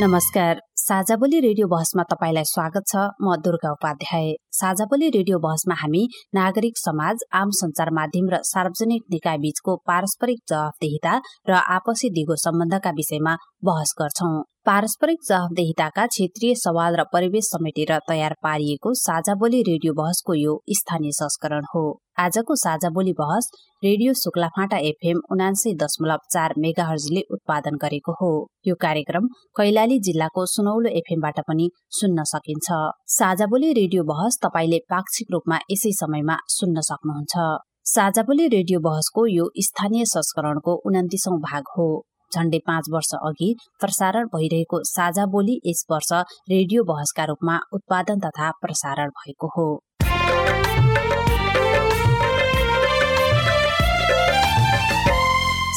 नमस्कार। साझा बोली रेडियो बहसमा तपाईँलाई स्वागत छ। म दुर्गा उपाध्याय। साझा बोली रेडियो बहसमा हामी नागरिक समाज आम संचार माध्यम र सार्वजनिक निकाय बीचको पारस्परिक जवाबदेहिता र आपसी दिगो सम्बन्धका विषयमा बहस गर्छौं। पारस्परिक जवाबदेहिताका क्षेत्रीय सवाल र परिवेश समेटेर तयार पारिएको साझा बोली रेडियो बहसको यो स्थानीय संस्करण हो। आजको साझा बोली बहस रेडियो शुक्लाफाँटा एफएम उनान्सय दशमलव चार मेगाहर्जले उत्पादन गरेको हो। यो कार्यक्रम कैलाली जिल्लाको सुनौलो एफएमबाट पनि सुन्न सकिन्छ। साझा बोली रेडियो बहस तपाईँले पाक्षिक रूपमा यसै समयमा सुन्न सक्नुहुन्छ। साझा बोली रेडियो बहसको यो स्थानीय संस्करणको उन्तिसौं भाग हो। झण्डै पाँच वर्ष अघि प्रसारण भइरहेको साझा बोली यस वर्ष रेडियो बहसका रूपमा उत्पादन तथा प्रसारण भएको हो।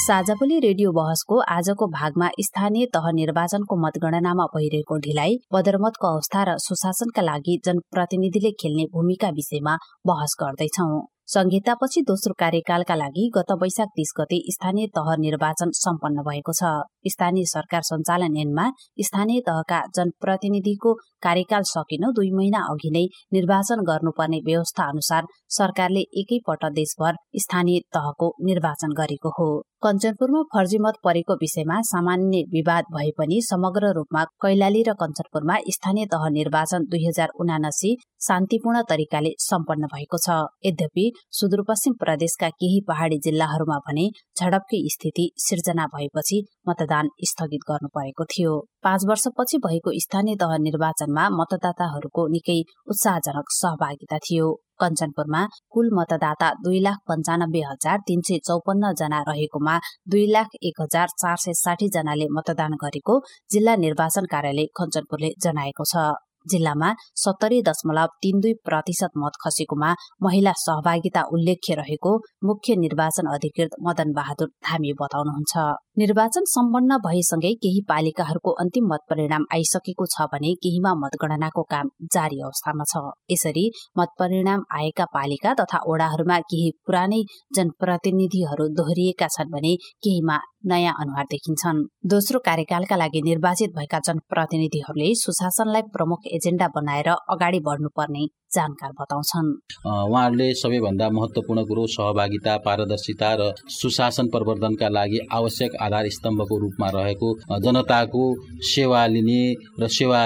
साझाबोली रेडियो बहसको आजको भागमा स्थानीय तह निर्वाचनको मतगणनामा भइरहेको ढिलाइ बदरमतको अवस्था र सुशासनका लागि जनप्रतिनिधिले खेल्ने भूमिका विषयमा बहस गर्दैछौ। संहितापछि दोस्रो कार्यकालका लागि गत वैशाख तीस गते स्थानीय तह निर्वाचन सम्पन्न भएको छ। स्थानीय सरकार सञ्चालन ऐनमा स्थानीय तहका जनप्रतिनिधिको कार्यकाल सकिन दुई महिना अघि नै निर्वाचन गर्नुपर्ने व्यवस्था अनुसार सरकारले एकैपल्ट देशभर स्थानीय तहको निर्वाचन गरेको हो। कञ्चनपुरमा फर्जी मत परेको विषयमा सामान्य विवाद भए पनि समग्र रूपमा कैलाली र कञ्चनपुरमा स्थानीय तह निर्वाचन दुई हजार उनासी शान्तिपूर्ण तरिकाले सम्पन्न भएको छ। यद्यपि सुदूरपश्चिम प्रदेशका केही पहाड़ी जिल्लाहरूमा भने झडपकै स्थिति सिर्जना भएपछि मतदान स्थगित गर्नु परेको थियो। पाँच वर्षपछि भएको स्थानीय तह निर्वाचनमा मतदाताहरूको निकै उत्साहजनक सहभागिता थियो। कञ्चनपुरमा कुल मतदाता दुई लाख पञ्चानब्बे हजार तीन सय चौपन्न जना रहेकोमा दुई लाख एक हजार चार सय साठी जनाले मतदान गरेको जिल्ला निर्वाचन कार्यालय कञ्चनपुरले जनाएको छ। जिल्लामा सत्तरी दशमलव तीन दुई प्रतिशत मत खसेकोमा महिला सहभागिता उल्लेख्य रहेको मुख्य निर्वाचन अधिकृत मदन बहादुर धामी बताउनुहुन्छ। निर्वाचन सम्पन्न भएसँगै केही पालिकाहरूको अन्तिम मत परिणाम आइसकेको छ भने केहीमा मतगणनाको काम जारी अवस्थामा छ। यसरी मत परिणाम आएका पालिका तथा ओडाहरूमा केही पुरानै जनप्रतिनिधिहरू दोहोरिएका छन् भने केहीमा नयाँ अनुहार देखिन्छन्। दोस्रो कार्यकालका लागि निर्वाचित भएका जनप्रतिनिधिहरूले सुशासनलाई प्रमुख एजेण्डा बनाएर अगाडि बढ्नुपर्ने जानकार बताउँछन्। उहाँहरूले सबैभन्दा महत्वपूर्ण कुरो सहभागिता पारदर्शिता र सुशासन प्रवर्धनका लागि आवश्यक आधार स्तम्भको रूपमा रहेको जनताको सेवा लिने र सेवा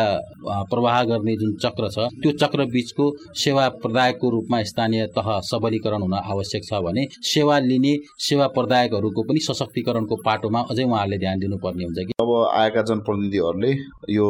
प्रवाह गर्ने जुन चक्र छ त्यो चक्र बीचको सेवा प्रदायकको रूपमा स्थानीय तह सबलीकरण हुन आवश्यक छ भने सेवा लिने सेवा प्रदायकहरूको पनि सशक्तिकरणको पाटोमा अझै उहाँहरूले ध्यान दिनुपर्ने हुन्छ कि। अब आएका जनप्रतिनिधिहरूले यो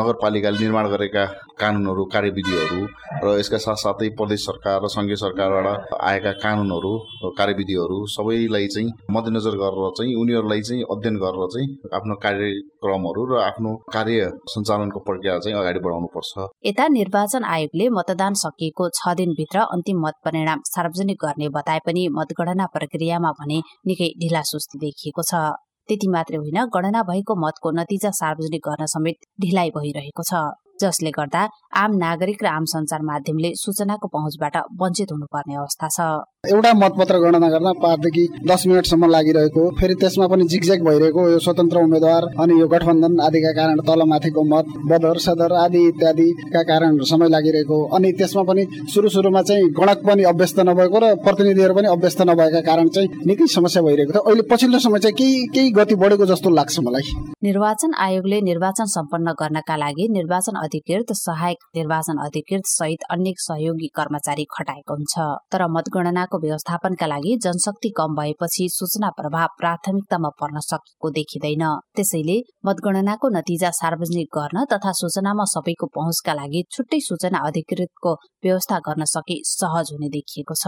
नगरपालिकाले निर्माण गरेका कानुनहरू कार्यविधिहरू र यसका साथसाथै प्रदेश सरकार र सङ्घीय सरकारबाट आएका कानुनहरू कार्यविधिहरू सबैलाई चाहिँ मध्यनजर गरेर चाहिँ उनीहरूलाई चाहिँ अध्ययन गरेर चाहिँ आफ्नो कार्यक्रमहरू र आफ्नो कार्य सञ्चालनको प्रक्रिया चाहिँ अगाडि बढाउनु पर्छ यता निर्वाचन आयोगले मतदान सकिएको छ दिनभित्र अन्तिम मत परिणाम सार्वजनिक गर्ने बताए पनि मतगणना प्रक्रियामा भने निकै ढिला सुस्ती देखिएको छ। त्यति मात्रै होइन गणना भएको मतको नतिजा सार्वजनिक गर्न समेत ढिलाइ भइरहेको छ। जसले गर्दा आम नागरिक र आम सञ्चार माध्यमले सूचनाको पहुँचबाट वञ्चित हुनुपर्ने अवस्था छ। एउटा मतपत्र गणना गर्न पाँचदेखि दस मिनटसम्म लागिरहेको फेरि त्यसमा पनि जिगज्याग भइरहेको यो स्वतन्त्र उम्मेद्वार अनि यो गठबन्धन आदिका कारण तलमाथिको मत बदर सदर आदि इत्यादिका कारण समय लागिरहेको अनि त्यसमा पनि सुरु सुरुमा चाहिँ गणक पनि अभ्यस्त नभएको र प्रतिनिधिहरू पनि अभ्यस्त नभएका कारण चाहिँ निकै समस्या भइरहेको थियो अहिले पछिल्लो समय चाहिँ केही केही गति बढेको जस्तो लाग्छ मलाई। निर्वाचन आयोगले निर्वाचन सम्पन्न गर्नका लागि निर्वाचन अधिकृत सहायक निर्वाचन अधिकृत सहित अन्य सहयोगी कर्मचारी खटाएको हुन्छ। तर मतगणना सूचनाको व्यवस्थापनका लागि जनशक्ति कम भएपछि सूचना प्रभाव प्राथमिकतामा पर्न सकेको देखिँदैन। त्यसैले मतगणनाको नतिजा सार्वजनिक गर्न तथा सूचनामा सबैको पहुँचका लागि छुट्टै सूचना अधिकृतको व्यवस्था गर्न सके सहज हुने देखिएको छ।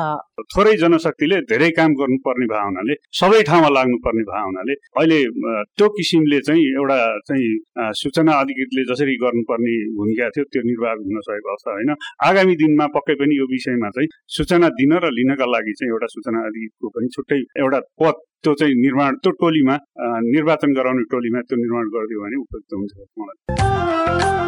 थोरै जनशक्तिले धेरै काम गर्नुपर्ने भए हुनाले सबै ठाउँमा लाग्नुपर्ने भए हुनाले अहिले त्यो किसिमले चाहिँ एउटा चाहिँ सूचना अधिकृतले जसरी गर्नुपर्ने भूमिका थियो त्यो निर्वाह हुन सकेको अवस्था होइन। आगामी दिनमा पक्कै पनि यो विषयमा चाहिँ सूचना दिन र लिनका लागि चाहिँ एउटा सूचना अधिको पनि छुट्टै एउटा पद त्यो चाहिँ निर्माण त्यो टोलीमा निर्वाचन गराउने टोलीमा त्यो निर्माण गरिदियो भने उपयुक्त हुन्छ। मलाई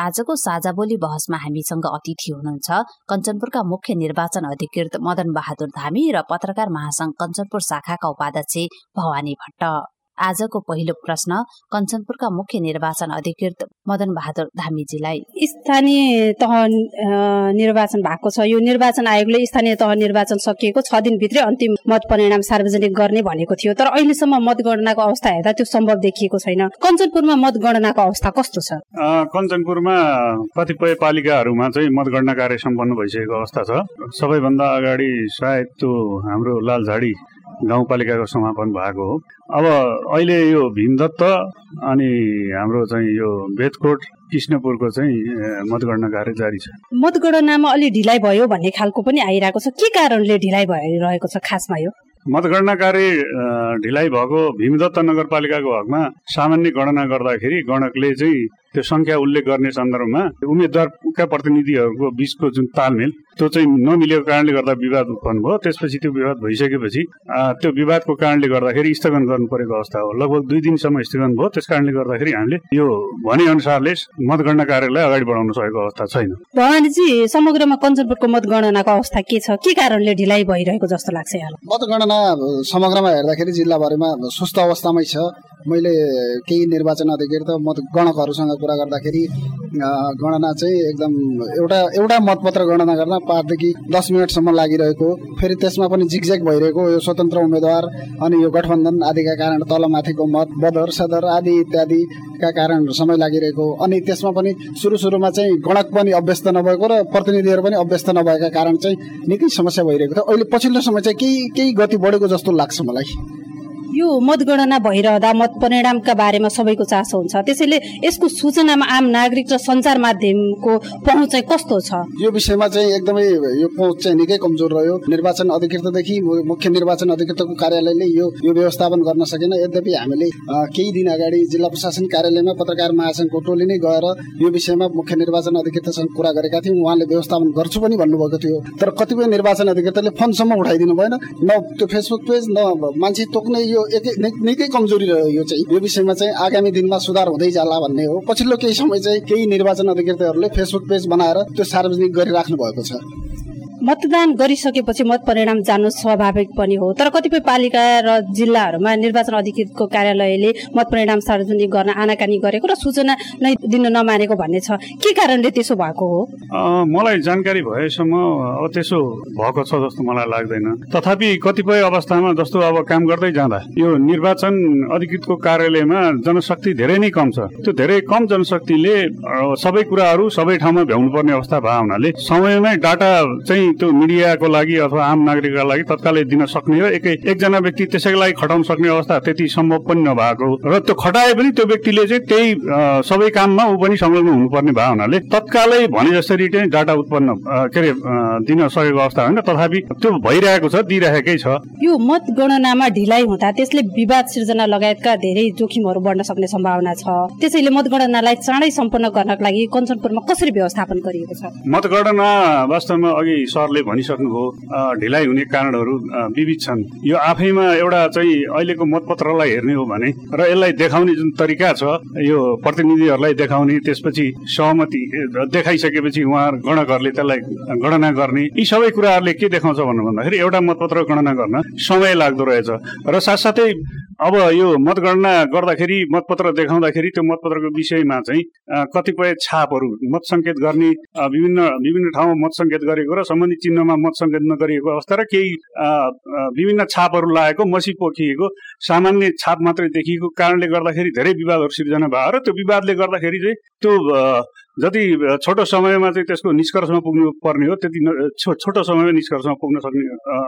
आजको साझा बोली बहसमा हामीसँग अतिथि हुनुहुन्छ कञ्चनपुरका मुख्य निर्वाचन अधिकृत मदन बहादुर धामी र पत्रकार महासंघ कञ्चनपुर शाखाका उपाध्यक्ष भवानी भट्ट। आजको पहिलो प्रश्न कञ्चनपुरका मुख्य निर्वाचन अधिकृत मदन बहादुर धामीजीलाई। स्थानीय तह निर्वाचन भएको छ। यो निर्वाचन आयोगले स्थानीय तह निर्वाचन सकिएको छ दिनभित्रै अन्तिम मत परिणाम सार्वजनिक गर्ने भनेको थियो। तर अहिलेसम्म मतगणनाको अवस्था हेर्दा त्यो सम्भव देखिएको छैन। कञ्चनपुरमा मतगणनाको अवस्था कस्तो छ? कञ्चनपुरमा कतिपय पालिकाहरूमा चाहिँ मतगणना कार्य सम्पन्न भइसकेको अवस्था छ। सबैभन्दा अगाडि सायद त्यो हाम्रो लालझाडी गाउँपालिकाको समापन भएको हो। अब अहिले यो भीमदत्त अनि हाम्रो चाहिँ यो बेतकोट कृष्णपुरको चाहिँ मतगणना कार्य जारी छ। मतगणनामा अलि ढिलाइ भयो भन्ने खालको पनि आइरहेको छ। के कारणले ढिलाइ भइरहेको छ खासमा यो? मतगणना कार्य ढिलाइ भएको भीमदत्त नगरपालिकाको हकमा सामान्य गणना गर्दाखेरि गणकले चाहिँ त्यो संख्या उल्लेख गर्ने सन्दर्भमा उम्मेद्वारका प्रतिनिधिहरूको बिचको जुन तालमेल त्यो चाहिँ नमिलेको कारणले गर्दा विवाद उत्पन्न भयो। त्यसपछि त्यो विवाद भइसकेपछि त्यो विवादको कारणले गर्दाखेरि स्थगन गर्नु परेको अवस्था हो। लगभग दुई दिनसम्म स्थगन भयो। त्यस कारणले गर्दाखेरि हामीले यो भने अनुसारले मतगणना कार्यलाई अगाडि बढाउन सकेको अवस्था छैन। भवानीजी समग्रमा कञ्चनपुरको मतगणनाको अवस्था के छ? के कारणले ढिलाइ भइरहेको जस्तो लाग्छ यहाँलाई? मतगणना समग्रमा हेर्दाखेरि जिल्लाभरिमा सुस्त अवस्थामै छ। मैले केही निर्वाचन अधिकारी त मत गणकहरूसँग कुरा गर्दाखेरि गणना चाहिँ एकदम एउटा एउटा मतपत्र गणना गर्न पाँचदेखि दस मिनटसम्म लागिरहेको फेरि त्यसमा पनि जिगज्याग भइरहेको यो स्वतन्त्र उम्मेद्वार अनि यो गठबन्धन आदिका कारण तलमाथिको मत बदर सदर आदि इत्यादिका कारण समय लागिरहेको अनि त्यसमा पनि सुरु सुरुमा चाहिँ गणक पनि अभ्यस्त नभएको र प्रतिनिधिहरू पनि अभ्यस्त नभएका कारण चाहिँ निकै समस्या भइरहेको थियो अहिले पछिल्लो समय चाहिँ केही केही गति बढेको जस्तो लाग्छ मलाई। यो मतगणना भइरहँदा मत परिणामका बारेमा सबैको चासो हुन्छ। त्यसैले यसको सूचनामा आम नागरिक र सञ्चार माध्यमको पहुँच चाहिँ कस्तो छ? यो विषयमा चाहिँ एकदमै यो पहुँच चाहिँ निकै कमजोर रह्यो। निर्वाचन अधिकृतदेखि मुख्य निर्वाचन अधिकृतको कार्यालयले यो यो व्यवस्थापन गर्न सकेन। यद्यपि हामीले केही दिन अगाडि जिल्ला प्रशासन कार्यालयमा पत्रकार महासङ्घको टोली नै गएर यो विषयमा मुख्य निर्वाचन अधिकृतसँग कुरा गरेका थियौँ। उहाँले व्यवस्थापन गर्छु पनि भन्नुभएको थियो। तर कतिपय निर्वाचन अधिकृतले फोनसम्म उठाइदिनु भएन। न त्यो फेसबुक पेज न मान्छे तोक्ने यो यो एकै निकै कमजोरी रह्यो यो चाहिँ। यो विषयमा चाहिँ आगामी दिनमा सुधार हुँदै जाला भन्ने हो। पछिल्लो केही समय चाहिँ केही निर्वाचन अधिकृतहरूले फेसबुक पेज बनाएर त्यो सार्वजनिक गरिराख्नु भएको छ। मतदान गरिसकेपछि मत परिणाम जानु स्वाभाविक पनि हो। तर कतिपय पालिका र जिल्लाहरूमा निर्वाचन अधिकृतको कार्यालयले मत परिणाम सार्वजनिक गर्न आनाकानी गरेको र सूचना नै दिन नमानेको भन्ने छ। के कारणले त्यसो भएको हो? मलाई जानकारी भएसम्म अब त्यसो भएको छ जस्तो मलाई लाग्दैन। तथापि कतिपय अवस्थामा जस्तो अब काम गर्दै जाँदा यो निर्वाचन अधिकृतको कार्यालयमा जनशक्ति धेरै नै कम छ। त्यो धेरै कम जनशक्तिले सबै कुराहरू सबै ठाउँमा भ्याउनु पर्ने अवस्था भएको हुनाले समयमै डाटा चाहिँ त्यो मिडियाको लागि अथवा आम नागरिकका लागि तत्कालै दिन सक्ने र एकै एकजना व्यक्ति त्यसैको लागि खटाउन सक्ने अवस्था त्यति सम्भव पनि नभएको र त्यो खटाए पनि त्यो व्यक्तिले चाहिँ त्यही सबै काममा ऊ पनि संलग्न हुनुपर्ने भएको हुनाले तत्कालै भने जसरी चाहिँ डाटा उत्पन्न के अरे दिन सकेको अवस्था होइन। तथापि त्यो भइरहेको छ दिइरहेकै छ। यो मतगणनामा ढिलाइ हुँदा त्यसले विवाद सिर्जना लगायतका धेरै जोखिमहरू बढ्न सक्ने सम्भावना छ। त्यसैले मतगणनालाई चाँडै सम्पन्न गर्नको लागि कञ्चनपुरमा कसरी व्यवस्थापन गरिएको छ? मतगणना वास्तवमा अघि सरले भनिसक्नुभयो ढिलाइ हुने कारणहरू विविध छन्। यो आफैमा एउटा चाहिँ अहिलेको मतपत्रलाई हेर्ने हो भने र यसलाई देखाउने जुन तरिका छ यो प्रतिनिधिहरूलाई देखाउने त्यसपछि सहमति देखाइसकेपछि उहाँ गणकहरूले त्यसलाई गणना गर्ने यी सबै कुराहरूले के देखाउँछ भन्नु भन्दाखेरि एउटा मतपत्र गणना गर्न समय लाग्दो रहेछ। र साथसाथै अब यो मतगणना गर्दाखेरि मतपत्र देखाउँदाखेरि त्यो मतपत्रको विषयमा चाहिँ कतिपय छापहरू मत सङ्केत गर्ने विभिन्न विभिन्न ठाउँमा मत सङ्केत गरेको र सम्बन्धित चिन्हमा मत सङ्केत नगरिएको अवस्था र केही विभिन्न छापहरू लगाएको मसी पोखिएको सामान्य छाप मात्रै देखिएको कारणले गर्दाखेरि धेरै विवादहरू सिर्जना भयो र त्यो विवादले गर्दाखेरि चाहिँ त्यो जति छोटो समयमा चाहिँ त्यसको निष्कर्षमा पुग्नु पर्ने हो त्यति छोटो समयमा निष्कर्षमा पुग्न सक्ने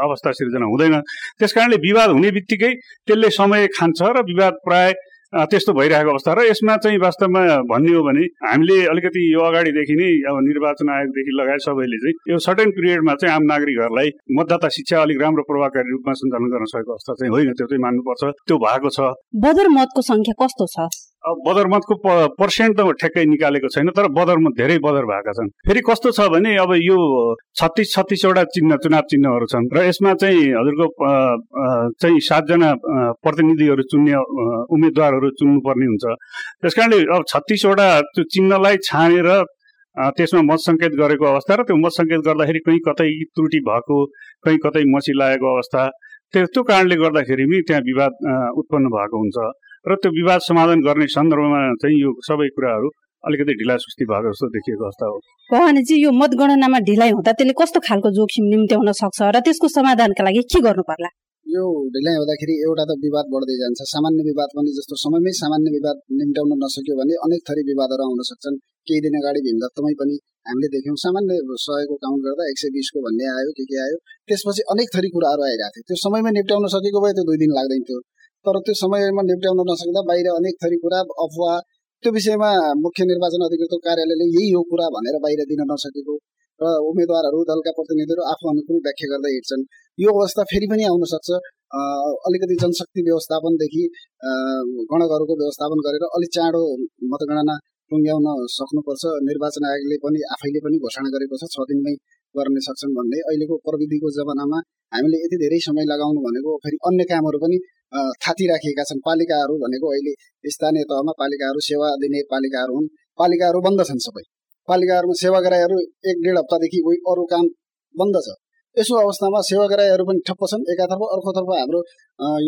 अवस्था सिर्जना हुँदैन। त्यस कारणले विवाद हुने बित्तिकै त्यसले समय खान्छ र विवाद प्राय त्यस्तो भइरहेको अवस्था। र यसमा चाहिँ वास्तवमा भन्ने हो भने हामीले अलिकति यो अगाडिदेखि नै अब निर्वाचन आयोगदेखि लगायत सबैले चाहिँ यो सर्टेन पिरियडमा चाहिँ आम नागरिकहरूलाई मतदाता शिक्षा अलिक राम्रो प्रभावकारी रूपमा सञ्चालन गर्न सकेको अवस्था चाहिँ होइन त्यो चाहिँ मान्नुपर्छ। त्यो भएको छ। बदर मतको सङ्ख्या कस्तो छ? बदरमतको पर्सेन्ट त ठ्याक्कै निकालेको छैन तर बदरमत धेरै बदर भएका छन्। फेरि कस्तो छ भने अब यो छत्तिस छत्तिसवटा चिन्ह चुनाव चिन्हहरू छन् र यसमा चाहिँ हजुरको चाहिँ सातजना प्रतिनिधिहरू चुन्ने उम्मेद्वारहरू चुन्नुपर्ने हुन्छ। त्यस कारणले अब छत्तिसवटा त्यो चिन्हलाई छानेर त्यसमा मत सङ्केत गरेको अवस्था र त्यो मत सङ्केत गर्दाखेरि कहीँ कतै त्रुटि भएको कहीँ कतै मसी लागेको अवस्था त्यो कारणले गर्दाखेरि पनि त्यहाँ विवाद उत्पन्न भएको हुन्छ। र त्यो विवाद समाधान गर्ने सन्दर्भमा चाहिँ यो सबै कुराहरू अलिकति ढिला सुस्ती भएको जस्तो देखिएको अवस्था हो। भवानीजी यो मतगणनामा ढिलाइ हुँदा त्यसले कस्तो खालको जोखिम निम्त्याउन सक्छ र त्यसको समाधानका लागि के गर्नु पर्ला? यो ढिलाइ हुँदाखेरि एउटा त विवाद बढ्दै जान्छ। सामान्य विवाद पनि जस्तो समयमै सामान्य विवाद निम्ट्याउन नसक्यो भने अनेक थरी विवादहरू आउन सक्छन्। केही दिन अगाडि भीमदत्तमै पनि हामीले देख्यौँ सामान्य सयको काउन्ट गर्दा एक सय बिसको भन्ने आयो के के आयो। त्यसपछि अनेक थरी कुराहरू आइरहेको थियो। त्यो समयमै निप्ट्याउन सकेको भए त्यो दुई दिन लाग्दैन थियो। तर त्यो समयमा निप्ट्याउन नसक्दा बाहिर अनेक थरी कुरा अफवाह त्यो विषयमा मुख्य निर्वाचन अधिकृतको कार्यालयले यही हो कुरा भनेर बाहिर दिन नसकेको र उम्मेद्वारहरू दलका प्रतिनिधिहरू आफू अनुकूल व्याख्या गर्दै हिँड्छन्। यो अवस्था फेरि पनि आउन सक्छ। अलिकति जनशक्ति व्यवस्थापनदेखि गणकहरूको व्यवस्थापन गरेर अलिक चाँडो मतगणना टुङ्ग्याउन सक्नुपर्छ। निर्वाचन आयोगले पनि आफैले पनि घोषणा गरेको छ छ दिनमै गर्न सक्छन् भन्ने अहिलेको प्रविधिको जमानामा हामीले यति धेरै समय लगाउनु भनेको फेरि अन्य कामहरू पनि थाती राखिएका छन्। पालिकाहरू भनेको अहिले स्थानीय तहमा पालिकाहरू सेवा दिने पालिकाहरू हुन्। पालिकाहरू बन्द छन् सबै। पालिकाहरूमा सेवाग्राहीहरू एक डेढ हप्तादेखि उही अरू काम बन्द छ। यसो अवस्थामा सेवाग्राहीहरू पनि ठप्प छन्। एकातर्फ अर्कोतर्फ हाम्रो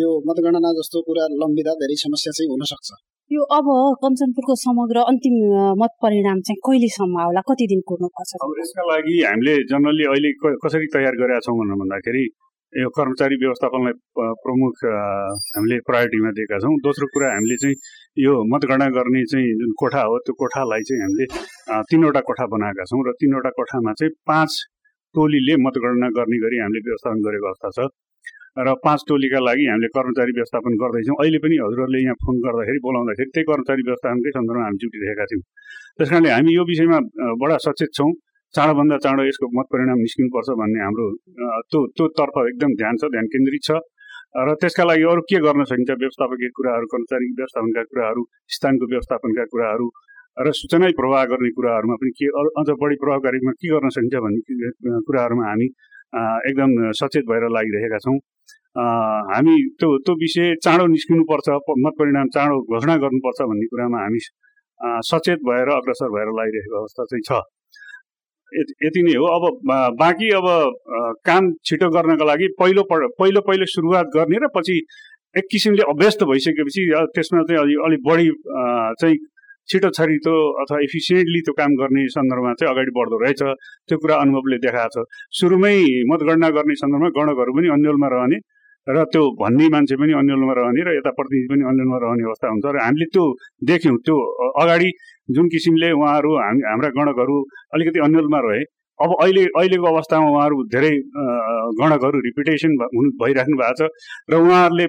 यो मतगणना जस्तो कुरा लम्बिँदा धेरै समस्या चाहिँ हुनसक्छ। यो अब कञ्चनपुरको समग्र अन्तिम मत परिणाम चाहिँ कहिलेसम्म होला कति दिन कुर्नुपर्छ? अब यसका लागि हामीले जनरली अहिले कसरी तयार गरेका छौँ भन्दाखेरि यो कर्मचारी व्यवस्थापनलाई प्रमुख हामीले प्रायोरिटीमा दिएका छौँ। दोस्रो कुरा हामीले चाहिँ यो मतगणना गर्ने चाहिँ जुन कोठा हो त्यो कोठालाई चाहिँ हामीले तिनवटा कोठा बनाएका छौँ र तिनवटा कोठामा चाहिँ पाँच टोलीले मतगणना गर्ने गरी हामीले व्यवस्थापन गरेको अवस्था छ। र पाँच टोलीका लागि हामीले कर्मचारी व्यवस्थापन गर्दैछौँ। अहिले पनि हजुरहरूले यहाँ फोन गर्दाखेरि बोलाउँदाखेरि त्यही कर्मचारी व्यवस्थापनकै सन्दर्भमा हामी जुटिरहेका छौँ त्यस कारणले हामी यो विषयमा बडा सचेत छौँ। चाँडोभन्दा चाँडो यसको मत परिणाम निस्किनुपर्छ भन्ने हाम्रो त्यो त्यो तर्फ एकदम ध्यान छ ध्यान केन्द्रित छ। र त्यसका लागि अरू के गर्न सकिन्छ? व्यवस्थापकीय कुराहरू कर्मचारी व्यवस्थापनका कुराहरू स्थानको व्यवस्थापनका कुराहरू र सूचना प्रवाह गर्ने कुराहरूमा पनि के अझ बढी प्रभावकारीमा के गर्न सकिन्छ भन्ने कुराहरूमा हामी एकदम सचेत भएर लागिरहेका छौँ। हामी त्यो त्यो विषय चाँडो निस्किनुपर्छ मत परिणाम चाँडो घोषणा गर्नुपर्छ भन्ने कुरामा हामी सचेत भएर अग्रसर भएर लागिरहेको अवस्था चाहिँ छ। यति नै हो। अब बाँकी अब काम छिटो गर्नको लागि पहिलो पहिलो पहिलो सुरुवात गर्ने र पछि एक किसिमले अभ्यस्त भइसकेपछि त्यसमा चाहिँ अलि अलिक बढी चाहिँ छिटो छरितो अथवा इफिसियन्टली त्यो काम गर्ने सन्दर्भमा चाहिँ अगाडि बढ्दो रहेछ। त्यो कुरा अनुभवले देखाएको छ। सुरुमै मतगणना गर्ने सन्दर्भमा गणकहरू पनि अन्यलमा रहने र त्यो भन्ने मान्छे पनि अन्यलमा रहने र यता प्रतिनिधि पनि अन्यलमा रहने अवस्था हुन्छ। र हामीले त्यो देख्यौँ। त्यो अगाडि जुन किसिमले उहाँहरू हामी हाम्रा गणकहरू अलिकति अन्यलमा रहे अब अहिले अहिलेको अवस्थामा उहाँहरू धेरै गणकहरू रिपिटेसन हुनु भइराख्नु भएको छ र उहाँहरूले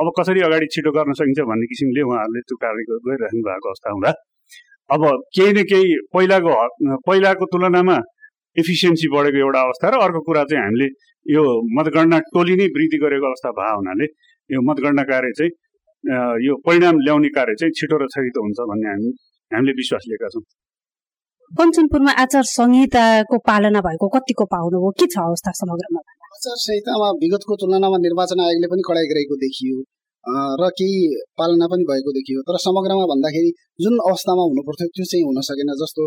अब कसरी अगाडि छिटो गर्न सकिन्छ भन्ने किसिमले उहाँहरूले त्यो कार्य गरिराख्नु भएको अवस्था हुँदा अब केही न केही पहिलाको पहिलाको तुलनामा इफिसियन्सी बढेको एउटा अवस्था र अर्को कुरा चाहिँ हामीले यो मतगणना टोली नै वृद्धि गरेको अवस्था भए हुनाले यो मतगणना कार्य चाहिँ यो परिणाम ल्याउने कार्य चाहिँ छिटो र छरितो हुन्छ भन्ने हामी हामीले विश्वास लिएका छौँ। कञ्चनपुरमा आचार संहिताको पालना भएको कतिको पाउनु हो? के छ अवस्था समग्रमा? आचार संहितामा विगतको तुलनामा निर्वाचन आयोगले पनि कडाइ गरेको देखियो र केही पालना पनि भएको देखियो। तर समग्रमा भन्दाखेरि जुन अवस्थामा हुनुपर्थ्यो त्यो चाहिँ हुन सकेन जस्तो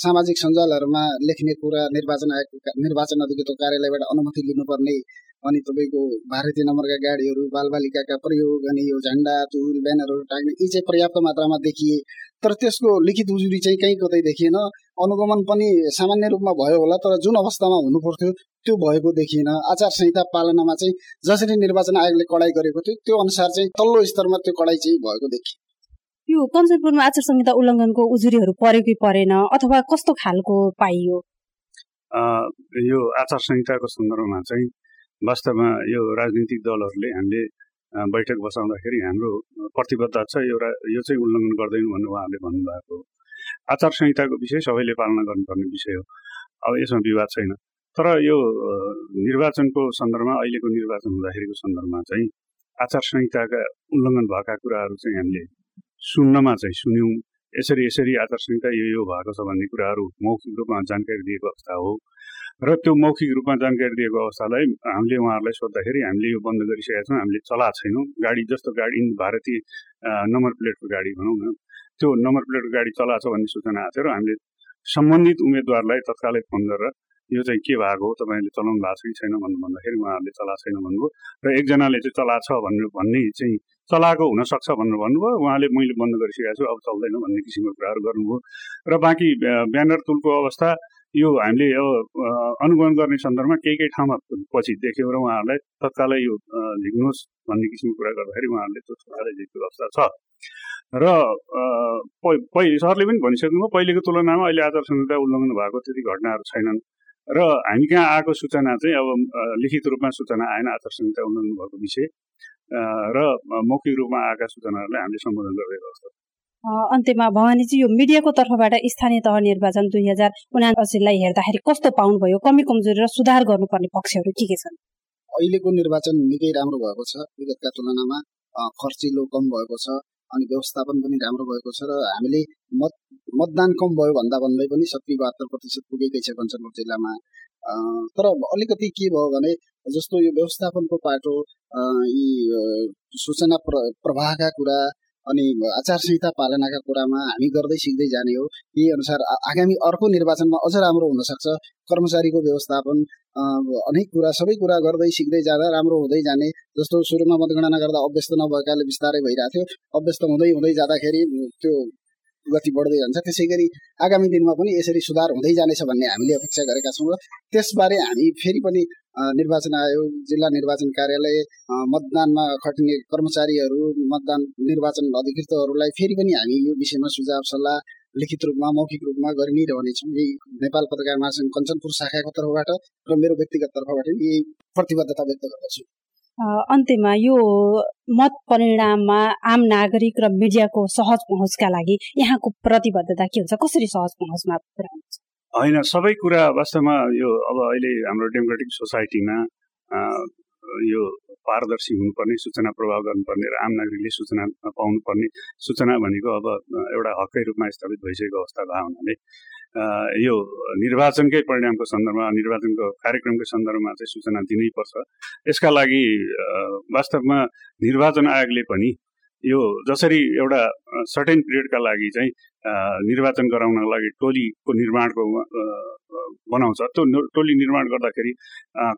सामाजिक सञ्जालहरूमा लेख्ने कुरा निर्वाचन आयोग निर्वाचन अधिकृत कार्यालयबाट अनुमति लिनुपर्ने अनि तपाईँको भारतीय नम्बरका गाडीहरू बालबालिकाका प्रयोग अनि यो झन्डा चुल ब्यानरहरू टाग्ने यी चाहिँ पर्याप्त मात्रामा देखिए तर त्यसको लिखित उजुरी चाहिँ कहीँ कतै देखिएन। अनुगमन पनि सामान्य रूपमा भयो होला तर जुन अवस्थामा हुनु पर्थ्यो त्यो भएको देखिएन। आचार संहिता पालनामा चाहिँ जसरी निर्वाचन आयोगले कडाइ गरेको थियो त्यो अनुसार चाहिँ तल्लो स्तरमा त्यो कडाइ चाहिँ भएको देखियो। यो कञ्चनपुरमा आचार संहिता उल्लङ्घनको उजुरीहरू पऱ्यो कि परेन अथवा कस्तो खालको पाइयो? यो आचार संहिताको सन्दर्भमा चाहिँ वास्तवमा यो राजनीतिक दलहरूले हामीले बैठक बसाउँदाखेरि हाम्रो प्रतिबद्धता छ एउटा यो चाहिँ उल्लङ्घन गर्दैनौँ भन्नु उहाँहरूले भन्नुभएको आचार संहिताको विषय सबैले पालना गर्नुपर्ने विषय हो। अब यसमा विवाद छैन। तर यो निर्वाचनको सन्दर्भमा अहिलेको निर्वाचन हुँदाखेरिको सन्दर्भमा चाहिँ आचार संहिताका उल्लङ्घन भएका कुराहरू चाहिँ हामीले सुन्नमा चाहिँ सुन्यौँ। यसरी यसरी आचार संहिता यो यो भएको छ भन्ने कुराहरू मौखिक रूपमा जानकारी दिएको अवस्था हो। र त्यो मौखिक रूपमा जानकारी दिएको अवस्थालाई हामीले उहाँहरूलाई सोद्धाखेरि हामीले यो बन्द गरिसकेका छौँ हामीले चलाएको छैनौँ। गाडी जस्तो गाडी भारतीय नम्बर प्लेटको गाडी भनौँ न। त्यो नम्बर प्लेटको गाडी चलाएको छ भन्ने सूचना आएको थियो र हामीले सम्बन्धित उम्मेदवारलाई तत्कालै फोन गरेर यो चाहिँ के भएको हो? तपाईँले चलाउनु भएको छ कि छैन भन्नु भन्दाखेरि उहाँहरूले चलाएको छैन भन्नुभयो। र एकजनाले चाहिँ चलाएको छ भन्नु भन्ने चाहिँ चलाएको हुनसक्छ भनेर भन्नुभयो। उहाँले मैले बन्द गरिसकेको छु अब चल्दैन भन्ने किसिमको कुराहरू गर्नुभयो। र बाँकी ब्यानर तुलको अवस्था यो हामीले अब अनुगमन गर्ने सन्दर्भमा केही केही ठाउँमा पछि देख्यौँ र उहाँहरूलाई तत्कालै यो झिक्नुहोस् भन्ने किसिमको कुरा गर्दाखेरि उहाँहरूले त्यो तत्कालै झिक्को अवस्था छ। र पहिले सरले पनि भनिसक्नुभयो पहिलेको तुलनामा अहिले आचार संहिता उल्लङ्घन भएको त्यति घटनाहरू छैनन्। र हामी कहाँ आएको सूचना चाहिँ अब लिखित रूपमा सूचना आएन आचार संहिता उल्लङ्घन भएको विषय। र मौखिक रूपमा आएका सूचनाहरूलाई हामीले सम्बोधन गरिरहेको अवस्था अन्त्यमा भवानीजी यो मिडियाको तर्फबाट स्थानीय तह निर्वाचन दुई हजार उनासीलाई हेर्दाखेरि कस्तो पाउनुभयो? कमी कमजोरी र सुधार गर्नुपर्ने पक्षहरू के के छन्? अहिलेको निर्वाचन निकै राम्रो भएको छ। विगतका तुलनामा खर्चिलो कम भएको छ अनि व्यवस्थापन पनि राम्रो भएको छ र हामीले मत मतदान कम भयो भन्दा भन्दै पनि सत्ती बहत्तर प्रतिशत पुगेकै छ कञ्चनपुर जिल्लामा। तर अलिकति के भयो भने जस्तो यो व्यवस्थापनको पाटो यी सूचना प्र प्रवाहका कुरा अनि आचार संहिता पालनाका कुरामा हामी गर्दै सिक्दै जाने हो यही अनुसार आगामी अर्को निर्वाचनमा अझ राम्रो हुनसक्छ कर्मचारीको व्यवस्थापन अनेक कुरा सबै कुरा गर्दै सिक्दै जाँदा राम्रो हुँदै जाने। जस्तो सुरुमा मतगणना गर्दा अभ्यस्त नभएकाले बिस्तारै भइरहेको थियो अभ्यस्त हुँदै हुँदै जाँदाखेरि त्यो गति बढ्दै जान्छ। त्यसै गरी आगामी दिनमा पनि यसरी सुधार हुँदै जानेछ भन्ने हामीले अपेक्षा गरेका छौँ र त्यसबारे हामी फेरि पनि निर्वाचन आयोग जिल्ला निर्वाचन कार्यालय मतदानमा खट्ने कर्मचारीहरू मतदान निर्वाचन अधिकृतहरूलाई फेरि पनि हामी यो विषयमा सुझाव सल्लाह लिखित रूपमा मौखिक रूपमा गरि नै रहनेछौँ। यही नेपाल पत्रकार महासङ्घ कञ्चनपुर शाखाको तर्फबाट र मेरो व्यक्तिगत तर्फबाट यही प्रतिबद्धता व्यक्त गर्दछु। अन्त्यमा यो मत परिणाममा आम नागरिक र मिडियाको सहज पहुँचका लागि यहाँको प्रतिबद्धता के हुन्छ? कसरी सहज पहुँचमा होइन सबै कुरा वास्तवमा यो अब अहिले हाम्रो डेमोक्रेटिक सोसाइटीमा यो पारदर्शी हुनुपर्ने सूचना प्रभाव गर्नुपर्ने र आम नागरिकले सूचना पाउनुपर्ने सूचना भनेको अब एउटा हकै रूपमा स्थापित भइसकेको अवस्था भएको हुनाले यो निर्वाचनकै परिणामको सन्दर्भमा निर्वाचनको कार्यक्रमको सन्दर्भमा चाहिँ सूचना दिनैपर्छ यसका लागि वास्तवमा निर्वाचन आयोगले पनि यो जसरी एउटा सर्टेन पिरियडका लागि चाहिँ निर्वाचन गराउनको लागि टोलीको निर्माणको बनाउँछ। त्यो टोली निर्माण गर्दाखेरि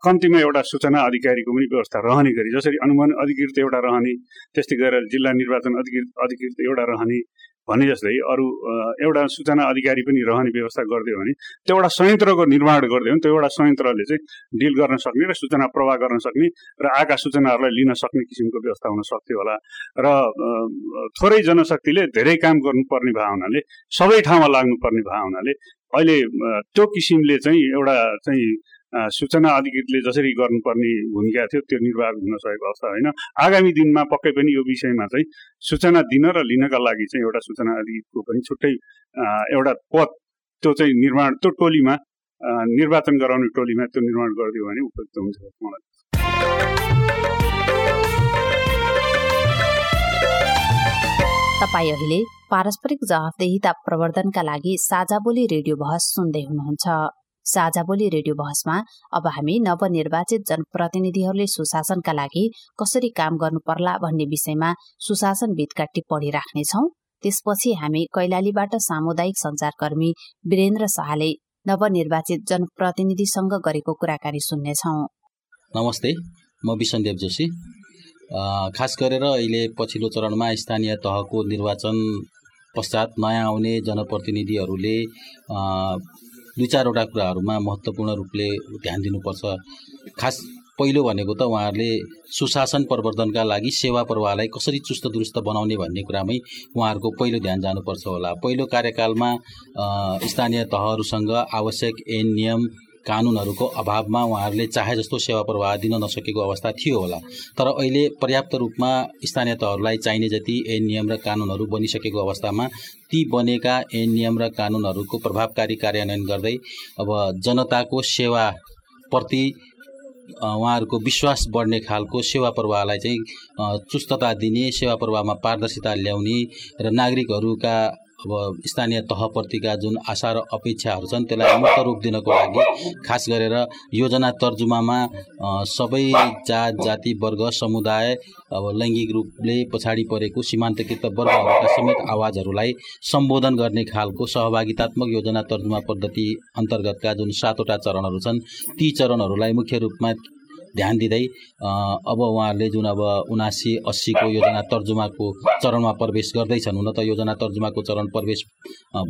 कम्तीमा एउटा सूचना अधिकारीको पनि व्यवस्था रहने गरी जसरी अनुमान अधिकृत एउटा रहने त्यस्तै गरेर जिल्ला निर्वाचन अधिकृत अधिकृत एउटा रहने भने जस्तै अरू एउटा सूचना अधिकारी पनि रहने व्यवस्था गरिदियो भने त्यो एउटा संयन्त्रको निर्माण गरिदियो भने त्यो एउटा संयन्त्रले चाहिँ डिल गर्न सक्ने र सूचना प्रवाह गर्न सक्ने र आएका सूचनाहरूलाई लिन सक्ने किसिमको व्यवस्था हुन सक्थ्यो होला। र थोरै जनशक्तिले धेरै काम गर्नुपर्ने भए हुनाले सबै ठाउँमा लाग्नुपर्ने भए हुनाले अहिले त्यो किसिमले चाहिँ एउटा चाहिँ सूचना अधिकृतले जसरी गर्नुपर्ने भूमिका थियो त्यो निर्वाह हुन सकेको अवस्था होइन। आगामी दिनमा पक्कै पनि यो विषयमा चाहिँ सूचना दिन र लिनका लागि चाहिँ एउटा सूचना अधिकृतको पनि छुट्टै एउटा पद त्यो चाहिँ निर्माण त्यो टोलीमा निर्वाचन गराउने टोलीमा त्यो निर्माण गरिदियो भने उपयुक्त हुन्छ मलाई तपाईँ अहिले पारस्परिक जवाफदेहिता प्रवर्धनका लागि साझा बोली रेडियो बहस सुन्दै हुनुहुन्छ। साझा बोली रेडियो बहसमा अब हामी नवनिर्वाचित जनप्रतिनिधिहरूले सुशासनका लागि कसरी काम गर्नु पर्ला भन्ने विषयमा सुशासनविदका टिप्पणी राख्नेछौ। त्यसपछि हामी कैलालीबाट सामुदायिक संचारकर्मी वीरेन्द्र शाहले नवनिर्वाचित जनप्रतिनिधिसँग गरेको कुराकानी सुन्नेछौ। नमस्ते म विसनदेव जोशी। खास गरेर अहिले पछिल्लो चरणमा स्थानीय तहको निर्वाचन पश्चात नयाँ आउने जनप्रतिनिधिहरूले दुई चारवटा कुराहरूमा महत्त्वपूर्ण रूपले ध्यान दिनुपर्छ। खास पहिलो भनेको त उहाँहरूले सुशासन प्रवर्धनका लागि सेवा प्रवाहलाई कसरी चुस्त दुरुस्त बनाउने भन्ने कुरामै उहाँहरूको पहिलो ध्यान जानुपर्छ होला। पहिलो कार्यकालमा स्थानीय तहहरूसँग आवश्यक ऐन नियम कानुनहरूको अभावमा उहाँहरूले चाहे जस्तो सेवा प्रवाह दिन नसकेको अवस्था थियो होला। तर अहिले पर्याप्त रूपमा स्थानीय तहहरूलाई चाहिने जति ऐन नियम र कानुनहरू बनिसकेको अवस्थामा ती बनेका ऐन नियम र कानुनहरूको प्रभावकारी कार्यान्वयन गर्दै अब जनताको सेवाप्रति उहाँहरूको विश्वास बढ्ने खालको सेवा प्रवाहलाई चाहिँ चुस्तता दिने सेवा प्रवाहमा पारदर्शिता ल्याउने र नागरिकहरूका अब स्थानीय तहप्रतिका जुन आशा र अपेक्षाहरू छन् त्यसलाई मुक्त रूप दिनको लागि खास गरेर योजना तर्जुमामा सबै जात जाति वर्ग समुदाय अब लैङ्गिक रूपले पछाडि परेको सीमान्तकृत वर्गहरूका समेत आवाजहरूलाई सम्बोधन गर्ने खालको सहभागितात्मक योजना तर्जुमा पद्धति अन्तर्गतका जुन सातवटा चरणहरू छन् ती चरणहरूलाई मुख्य रूपमा ध्यान दिँदै अब उहाँहरूले जुन अब उनासी अस्सीको योजना तर्जुमाको चरणमा प्रवेश गर्दैछन् हुन त योजना तर्जुमाको चरण प्रवेश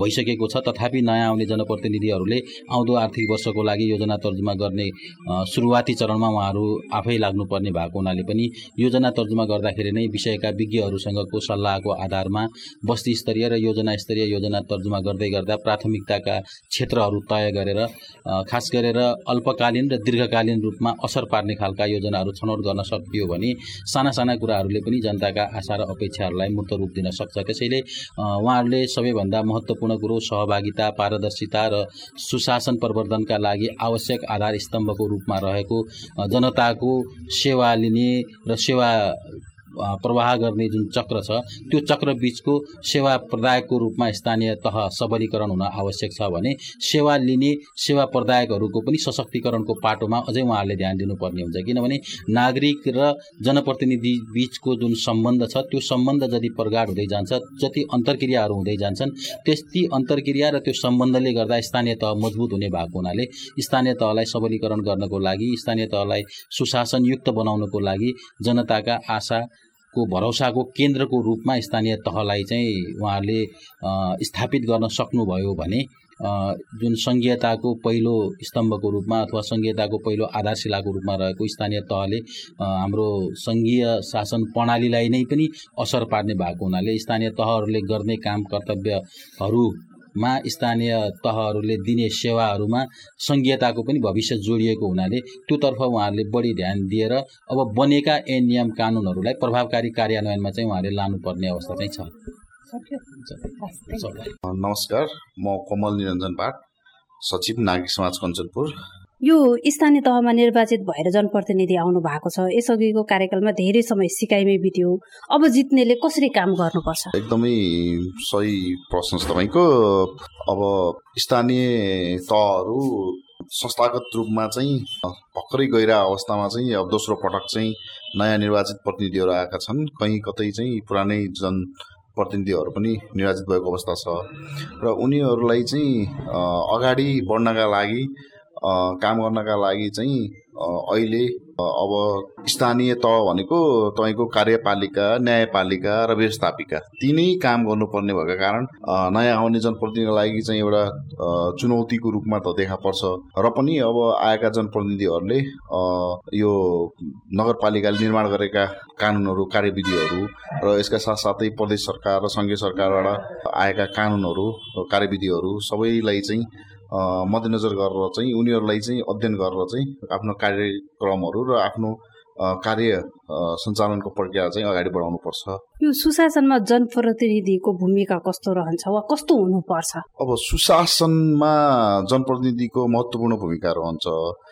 भइसकेको छ। तथापि नयाँ आउने जनप्रतिनिधिहरूले आउँदो आर्थिक वर्षको लागि योजना तर्जुमा गर्ने सुरुवाती चरणमा उहाँहरू आफै लाग्नुपर्ने भएको हुनाले पनि योजना तर्जुमा गर्दाखेरि नै विषयका विज्ञहरूसँगको सल्लाहको आधारमा बस्ती स्तरीय र योजना स्तरीय योजना तर्जुमा गर्दै गर्दा प्राथमिकताका क्षेत्रहरू तय गरेर खास गरेर अल्पकालीन र दीर्घकालीन रूपमा असर पार्ने खालका योजनाहरू छनौट गर्न सकियो भने साना साना कुराहरूले पनि जनताका आशा र अपेक्षाहरूलाई मूर्त रूप दिन सक्छ। त्यसैले उहाँहरूले सबैभन्दा महत्त्वपूर्ण कुरो सहभागिता पारदर्शिता र सुशासन प्रवर्धनका लागि आवश्यक आधार स्तम्भको रूपमा रहेको जनताको सेवा लिने र सेवा प्रवाह गर्ने जुन चक्र छ त्यो चक्र बिचको सेवा प्रदायकको रूपमा स्थानीय तह सबलीकरण हुन आवश्यक छ भने सेवा लिने सेवा प्रदायकहरूको पनि सशक्तिकरणको पाटोमा अझै उहाँहरूले ध्यान दिनुपर्ने हुन्छ। किनभने नागरिक र जनप्रतिनिधि बिचको जुन सम्बन्ध छ त्यो सम्बन्ध जति प्रगाड हुँदै जान्छ जति अन्तर्क्रियाहरू हुँदै जान्छन् त्यति अन्तर्क्रिया र त्यो सम्बन्धले गर्दा स्थानीय तह मजबुत हुने भएको हुनाले स्थानीय तहलाई सबलीकरण गर्नको लागि स्थानीय तहलाई सुशासनयुक्त बनाउनको लागि जनताका आशा को भरोसाको केन्द्रको रूपमा स्थानीय तहलाई चाहिँ उहाँहरूले स्थापित गर्न सक्नुभयो भने जुन सङ्घीयताको पहिलो स्तम्भको रूपमा अथवा सङ्घीयताको पहिलो आधारशिलाको रूपमा रहेको स्थानीय तहले हाम्रो सङ्घीय शासन प्रणालीलाई नै पनि असर पार्ने भएको हुनाले स्थानीय तहहरूले गर्ने काम कर्तव्यहरू मा स्थानीय तहहरूले दिने सेवाहरूमा सङ्घीयताको पनि भविष्य जोडिएको हुनाले त्योतर्फ उहाँहरूले बढी ध्यान दिएर अब बनेका ऐन नियम कानुनहरूलाई प्रभावकारी कार्यान्वयनमा चाहिँ उहाँहरूले लानुपर्ने अवस्था चाहिँ छ। नमस्कार म कमल निरञ्जन पाठ सचिव नागरिक समाज कञ्चनपुर। यो स्थानीय तहमा निर्वाचित भएर जनप्रतिनिधि आउनु भएको छ। यसअघिको कार्यकालमा धेरै समय सिकाइमै बित्यो। अब जित्नेले कसरी काम गर्नुपर्छ? एकदमै सही प्रश्न छ तपाईँको। अब स्थानीय तहहरू संस्थागत रूपमा चाहिँ भर्खरै गइरहेको अवस्थामा चाहिँ अब दोस्रो पटक चाहिँ नयाँ निर्वाचित प्रतिनिधिहरू आएका छन्। कहीँ कतै चाहिँ पुरानै जन प्रतिनिधिहरू पनि निर्वाचित भएको अवस्था छ। र उनीहरूलाई चाहिँ अगाडि बढ्नका लागि काम गर्नका लागि चाहिँ अहिले अब स्थानीय तह भनेको तपाईँको कार्यपालिका न्यायपालिका र व्यवस्थापिका तिनै काम गर्नुपर्ने भएको कारण नयाँ आउने जनप्रतिनिधिको लागि चाहिँ एउटा चुनौतीको रूपमा त देखा पर्छ। र पनि अब आएका जनप्रतिनिधिहरूले यो नगरपालिकाले निर्माण गरेका कानुनहरू कार्यविधिहरू र यसका साथसाथै प्रदेश सरकार र सङ्घीय सरकारबाट आएका कानुनहरू कार्यविधिहरू सबैलाई चाहिँ मध्यनजर गरेर चाहिँ उनीहरूलाई चाहिँ अध्ययन गरेर चाहिँ आफ्नो कार्यक्रमहरू र आफ्नो कार्य सञ्चालनको प्रक्रिया चाहिँ अगाडि बढाउनुपर्छ। यो सुशासनमा जनप्रतिनिधिको भूमिका कस्तो रहन्छ वा कस्तो हुनुपर्छ? अब सुशासनमा जनप्रतिनिधिको महत्त्वपूर्ण भूमिका रहन्छ।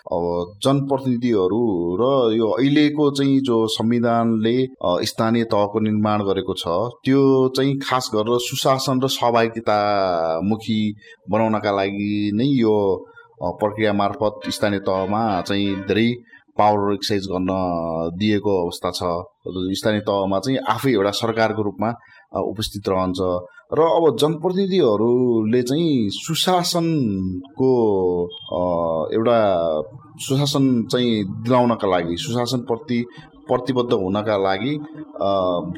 अब जनप्रतिनिधिहरू र यो अहिलेको चाहिँ जो संविधानले स्थानीय तहको निर्माण गरेको छ त्यो चाहिँ खास गरेर सुशासन र सहभागितामुखी बनाउनका लागि नै यो प्रक्रिया मार्फत स्थानीय तहमा चाहिँ धेरै पावर एक्सर्साइज गर्न दिएको अवस्था छ। स्थानीय तहमा चाहिँ आफै एउटा सरकारको रूपमा उपस्थित रहन्छ। र अब जनप्रतिनिधिहरूले चाहिँ सुशासनको एउटा सुशासन चाहिँ दिलाउनका लागि सुशासनप्रति प्रतिबद्ध हुनका लागि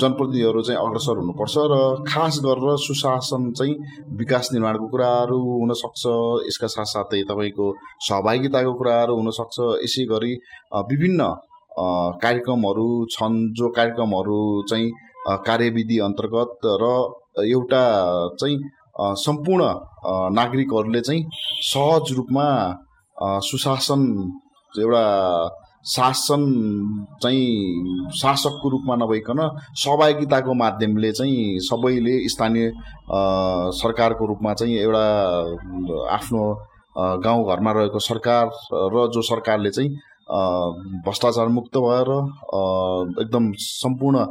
जनप्रतिनिधिहरू चाहिँ अग्रसर हुनुपर्छ र खास गरेर सुशासन चाहिँ विकास निर्माणको कुराहरू हुनसक्छ। यसका साथसाथै तपाईँको सहभागिताको कुराहरू हुनसक्छ। यसै गरी विभिन्न कार्यक्रमहरू छन् जो कार्यक्रमहरू चाहिँ कार्यविधि अन्तर्गत र एउटा चाहिँ सम्पूर्ण नागरिकहरूले चाहिँ सहज रूपमा सुशासन एउटा शासन चाहिँ शासकको रूपमा नभइकन सहभागिताको माध्यमले चाहिँ सबैले स्थानीय सरकारको रूपमा चाहिँ एउटा आफ्नो गाउँघरमा रहेको सरकार र जो सरकारले चाहिँ भ्रष्टाचार मुक्त भएर एकदम सम्पूर्ण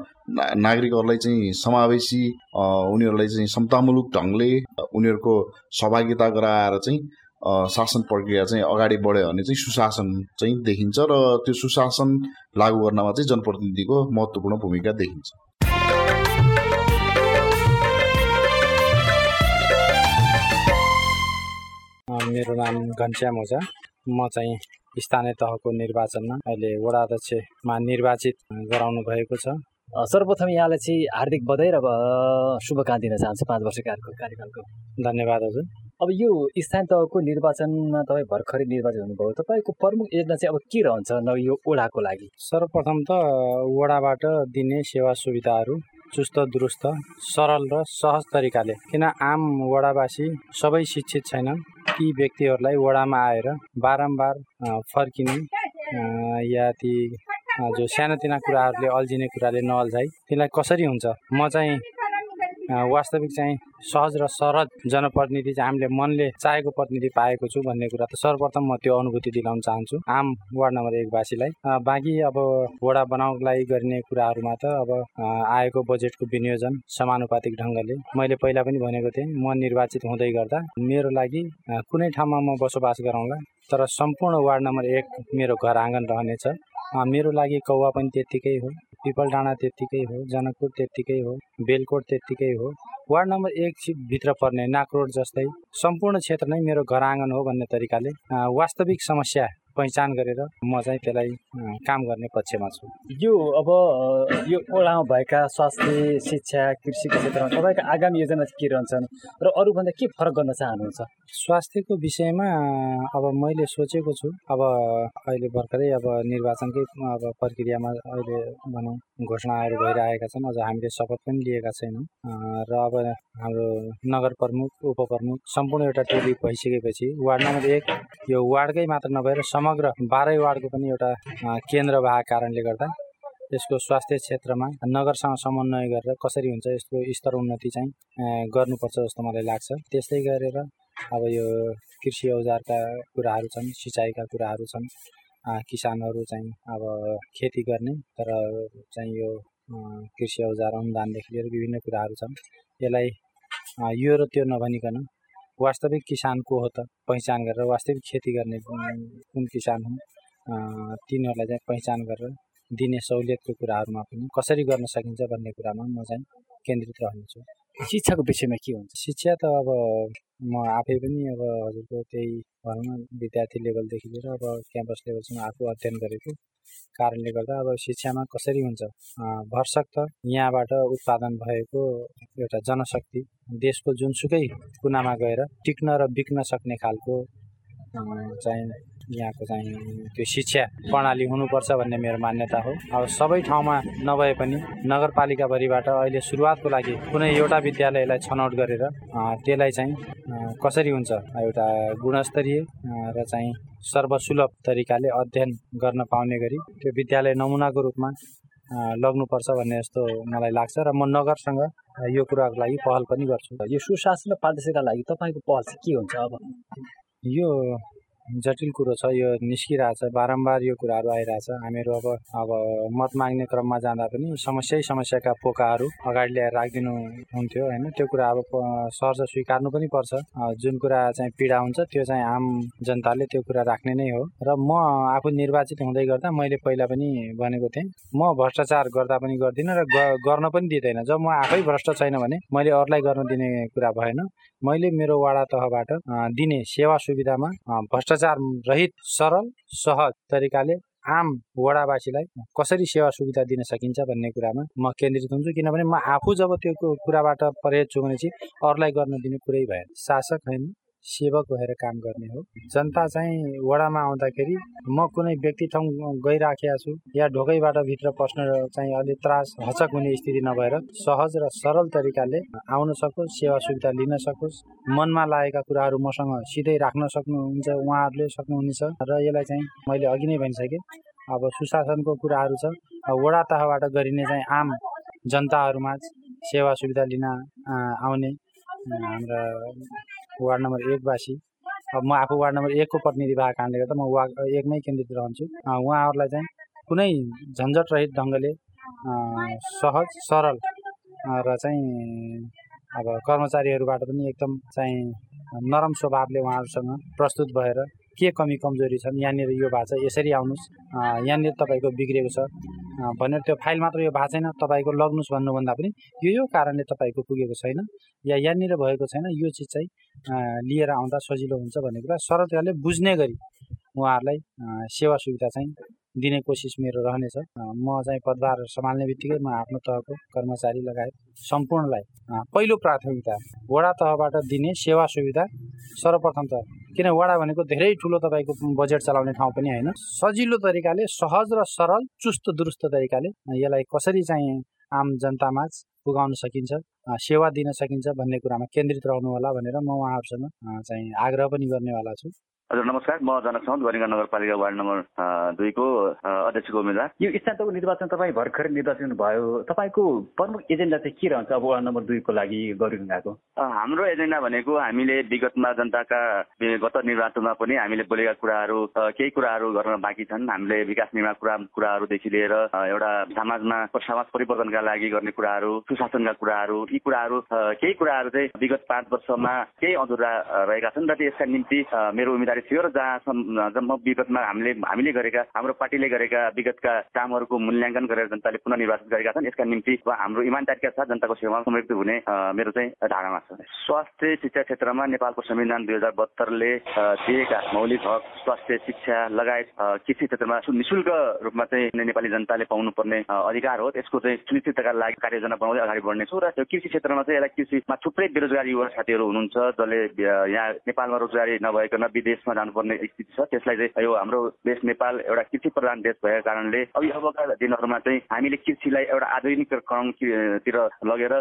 नागरिकहरूलाई चाहिँ समावेशी उनीहरूलाई चाहिँ समतामूलक ढङ्गले उनीहरूको सहभागिता गराएर चाहिँ शासन प्रक्रिया चाहिँ अगाडि बढ्यो भने चाहिँ सुशासन चाहिँ देखिन्छ र त्यो सुशासन लागू गर्नमा चाहिँ जनप्रतिनिधिको महत्त्वपूर्ण भूमिका देखिन्छ। मेरो नाम घनश्याम ओझा म चाहिँ स्थानीय तहको निर्वाचनमा अहिले वडा अध्यक्षमा निर्वाचित गराउनु भएको छ सर्वप्रथम यहाँलाई चाहिँ हार्दिक बधाई र शुभकामना दिन चाहन्छु पाँच वर्ष कार्यकालको। धन्यवाद हजुर। अब यो स्थानीय तहको निर्वाचनमा तपाईँ भर्खरै निर्वाचित हुनुभयो। तपाईँको प्रमुख योजना चाहिँ अब के रहन्छ न यो ओडाको लागि? सर्वप्रथम त वडाबाट दिने सेवा सुविधाहरू चुस्त दुरुस्त सरल र सहज तरिकाले। किन आम वडावासी सबै शिक्षित छैनन्? ती व्यक्तिहरूलाई वडामा आएर बारम्बार फर्किने या ती जो सानोतिना कुराहरूले अल्झिने कुराले नअल्झाइ तिनीलाई कसरी हुन्छ? म चाहिँ वास्तविक चाहिँ सहज र सरल जनप्रतिनिधि चाहिँ हामीले मनले चाहेको प्रतिनिधि पाएको छु भन्ने कुरा त सर्वप्रथम म त्यो अनुभूति दिलाउन चाहन्छु। आम वार्ड नम्बर एकवासीलाई बाँकी अब वडा बनाउनको लागि गरिने कुराहरूमा त अब आएको बजेटको विनियोजन समानुपातिक ढङ्गले। मैले पहिला पनि भनेको थिएँ म निर्वाचित हुँदै गर्दा मेरो लागि कुनै ठाउँमा म बसोबास गराउँला तर सम्पूर्ण वार्ड नम्बर एक मेरो घर आँगन रहनेछ। मेरो लागि कौवा पनि त्यत्तिकै हो पिपल डाँडा त्यत्तिकै हो जनकपुर त्यत्तिकै हो बेलकोट त्यत्तिकै हो। वार्ड नम्बर एक भित्र पर्ने नाकरोड जस्तै सम्पूर्ण क्षेत्र नै मेरो घर आँगन हो भन्ने तरिकाले वास्तविक समस्या पहिचान गरेर म चाहिँ त्यसलाई काम गर्ने पक्षमा छु। यो अब यो ओडामा भएका स्वास्थ्य शिक्षा कृषिको क्षेत्रमा तपाईँको आगामी योजना के रहन्छन् र अरूभन्दा के फरक गर्न चाहनुहुन्छ? स्वास्थ्यको विषयमा अब मैले सोचेको छु। अब अहिले भर्खरै अब निर्वाचनकै अब प्रक्रियामा अहिले भनौँ घोषणाहरू भइरहेका छन्। अझ हामीले शपथ पनि लिएका छैनौँ। र अब हाम्रो नगर प्रमुख उपप्रमुख सम्पूर्ण एउटा टोली भइसकेपछि वार्ड नम्बर एक यो वार्डकै मात्र नभएर समग्र बाह्रै वार्डको पनि एउटा केन्द्र भएको कारणले गर्दा यसको स्वास्थ्य क्षेत्रमा नगरसँग समन्वय गरेर कसरी हुन्छ यसको स्तर उन्नति चाहिँ गर्नुपर्छ जस्तो मलाई लाग्छ। त्यस्तै गरेर अब यो कृषि औजारका कुराहरू छन् सिँचाइका कुराहरू छन् किसानहरू चाहिँ अब खेती गर्ने तर चाहिँ यो कृषि औजार अनुदानदेखि लिएर विभिन्न कुराहरू छन्। यसलाई यो र त्यो नभनिकन वास्तविक किसान को हो त पहिचान गरेर वास्तविक खेती गर्ने कुन किसान हुन्? तिनीहरूलाई चाहिँ पहिचान गरेर दिने सहुलियतको कुराहरूमा पनि कसरी गर्न सकिन्छ भन्ने कुरामा म चाहिँ केन्द्रित रहनेछु। शिक्षाको विषयमा के हुन्छ? शिक्षा त अब म आफै पनि अब हजुरको त्यही भनौँ न विद्यार्थी लेभलदेखि लिएर अब क्याम्पस लेभलसम्म आफू अध्ययन गरेको कारणले गर्दा अब शिक्षामा कसरी हुन्छ? भरसक त यहाँबाट उत्पादन भएको एउटा जनशक्ति देशको जुनसुकै कुनामा गएर टिक्न र बिक्न सक्ने खालको चाहिँ यहाँको चाहिँ त्यो शिक्षा प्रणाली हुनुपर्छ भन्ने मेरो मान्यता हो। अब सबै ठाउँमा नभए पनि नगरपालिकाभरिबाट अहिले सुरुवातको लागि कुनै एउटा विद्यालयलाई छनौट गरेर त्यसलाई चाहिँ कसरी हुन्छ एउटा गुणस्तरीय र चाहिँ सर्वसुलभ तरिकाले अध्ययन गर्न पाउने गरी त्यो विद्यालय नमुनाको रूपमा लग्नुपर्छ भन्ने जस्तो मलाई लाग्छ र म नगरसँग यो कुराको लागि पहल पनि गर्छु। यो सुशासन र पारदर्शिताका लागि तपाईँको पहल चाहिँ के हुन्छ अब? यो जटिल कुरो छ यो निस्किरहेछ बारम्बार यो कुराहरू आइरहेछ। हामीहरू अब अब मत माग्ने क्रममा जाँदा पनि समस्यै समस्याका पोकाहरू अगाडि ल्याएर राखिदिनु हुन्थ्यो होइन? त्यो कुरा अब सहज स्वीकार्नु पनि पर्छ। जुन कुरा चाहिँ पीडा हुन्छ त्यो चाहिँ आम जनताले त्यो कुरा राख्ने नै हो। र म आफू निर्वाचित हुँदै गर्दा मैले पहिला पनि भनेको थिएँ म भ्रष्टाचार गर्दा पनि गर्दिनँ र गर्न पनि दिँदैन। जब म आफै भ्रष्ट छैन भने मैले अरूलाई गर्न दिने कुरा भएन। मैले मेरो वाडा तहबाट दिने सेवा सुविधामा भ्रष्टाचार रहित सरल सहज तरिकाले आम वडावासीलाई कसरी सेवा सुविधा दिन सकिन्छ भन्ने कुरामा म केन्द्रित हुन्छु। किनभने म आफू जब त्यो कुराबाट परहेज छु भने चाहिँ अरूलाई गर्न दिने कुरै भएन। शासक होइन सेवक भएर काम गर्ने हो। जनता चाहिँ वडामा आउँदाखेरि म कुनै व्यक्ति ठाउँ गइराखेका छु या ढोकैबाट भित्र पस्न चाहिँ अलि त्रास हचक हुने स्थिति नभएर सहज र सरल तरिकाले आउन सकोस् सेवा सुविधा लिन सकोस्। मनमा लागेका कुराहरू मसँग सिधै राख्न सक्नुहुन्छ उहाँहरूले सक्नुहुनेछ र यसलाई चाहिँ मैले अघि नै भनिसकेँ। अब सुशासनको कुराहरू छ। वडा तहबाट गरिने चाहिँ आम जनताहरूमा सेवा सुविधा लिन आउने हाम्रा वार्ड नम्बर एकवासी अब म आफू वार्ड नम्बर एकको प्रतिनिधि भएको कारणले गर्दा म वार्ड एकमै केन्द्रित रहन्छु। उहाँहरूलाई चाहिँ कुनै झन्झट रहित ढङ्गले सहज सरल र चाहिँ अब कर्मचारीहरूबाट पनि एकदम चाहिँ नरम स्वभावले उहाँहरूसँग प्रस्तुत भएर के कमी कमजोरी छन् यहाँनिर यो भएको छ यसरी आउनुहोस्। यहाँनिर तपाईँको बिग्रेको छ। भनेर त्यो फाइल मात्र यो भएको छैन तपाईँको लग्नुहोस् भन्नुभन्दा पनि यो यो कारणले तपाईँको पुगेको छैन या यहाँनिर भएको छैन यो चिज चाहिँ लिएर आउँदा सजिलो हुन्छ भन्ने कुरा सरलताले बुझ्ने गरी उहाँहरूलाई सेवा सुविधा चाहिँ दिने कोसिस मेरो रहनेछ। म चाहिँ पदभार सम्हाल्ने बित्तिकै म आफ्नो तहको कर्मचारी लगायत सम्पूर्णलाई पहिलो प्राथमिकता वडा तहबाट दिने सेवा सुविधा सर्वप्रथम त किन वडा भनेको धेरै ठुलो तपाईँको बजेट चलाउने ठाउँ पनि होइन। सजिलो तरिकाले सहज र सरल चुस्त दुरुस्त तरिकाले यसलाई कसरी चाहिँ आम जनतामा पुगाउन सकिन्छ सेवा दिन सकिन्छ भन्ने कुरामा केन्द्रित रहनु होला भनेर म उहाँहरूसँग चाहिँ आग्रह पनि गर्नेवाला छु। हजुर नमस्कार। म जनक साउद गरिङ्गा नगरपालिका वार्ड नम्बर दुईको अध्यक्षको उम्मेद्वार। यो स्थानीयको निर्वाचन तपाईँ भर्खर निर्वाचन भयो। तपाईँको प्रमुख एजेन्डा चाहिँ के रहन्छ अब वार्ड नम्बर दुईको लागि गरिङ्गाको? हाम्रो एजेन्डा भनेको हामीले विगतमा जनताका गत निर्वाचनमा पनि हामीले बोलेका कुराहरू केही कुराहरू गर्न बाँकी छन्। हामीले विकास निर्माण कुरा कुराहरूदेखि लिएर एउटा समाजमा समाज परिवर्तनका लागि गर्ने कुराहरू सुशासनका कुराहरू यी कुराहरू केही कुराहरू चाहिँ विगत पाँच वर्षमा केही अधुरा रहेका छन् र यसका निम्ति मेरो उम्मेदवार जानकारी थियो र जहाँसम्म विगतमा हामीले हामीले गरेका हाम्रो पार्टीले गरेका विगतका कामहरूको मूल्याङ्कन गरेर जनताले पुनः निर्वाचित गरेका छन्। यसका निम्ति हाम्रो इमान्दारीका साथ जनताको सेवामा संयुक्त हुने मेरो चाहिँ धारणा छ। स्वास्थ्य शिक्षा क्षेत्रमा नेपालको संविधान दुई हजार बहत्तरले दिएका मौलिक हक स्वास्थ्य शिक्षा लगायत कृषि क्षेत्रमा निशुल्क रूपमा चाहिँ नेपाली जनताले पाउनुपर्ने अधिकार हो। त्यसको चाहिँ सुनिश्चितताका लागि कार्ययोजना बनाउँदै अगाडि बढ्नेछौँ र त्यो कृषि क्षेत्रमा चाहिँ यसलाई कृषिमा थुप्रै बेरोजगारी युवा साथीहरू हुनुहुन्छ जसले यहाँ नेपालमा रोजगारी नभइकन विदेश देशमा जानुपर्ने स्थिति छ। त्यसलाई चाहिँ यो हाम्रो देश नेपाल एउटा कृषि प्रधान देश भएको कारणले अबका दिनहरूमा चाहिँ हामीले कृषिलाई एउटा आधुनिकरणतिर लगेर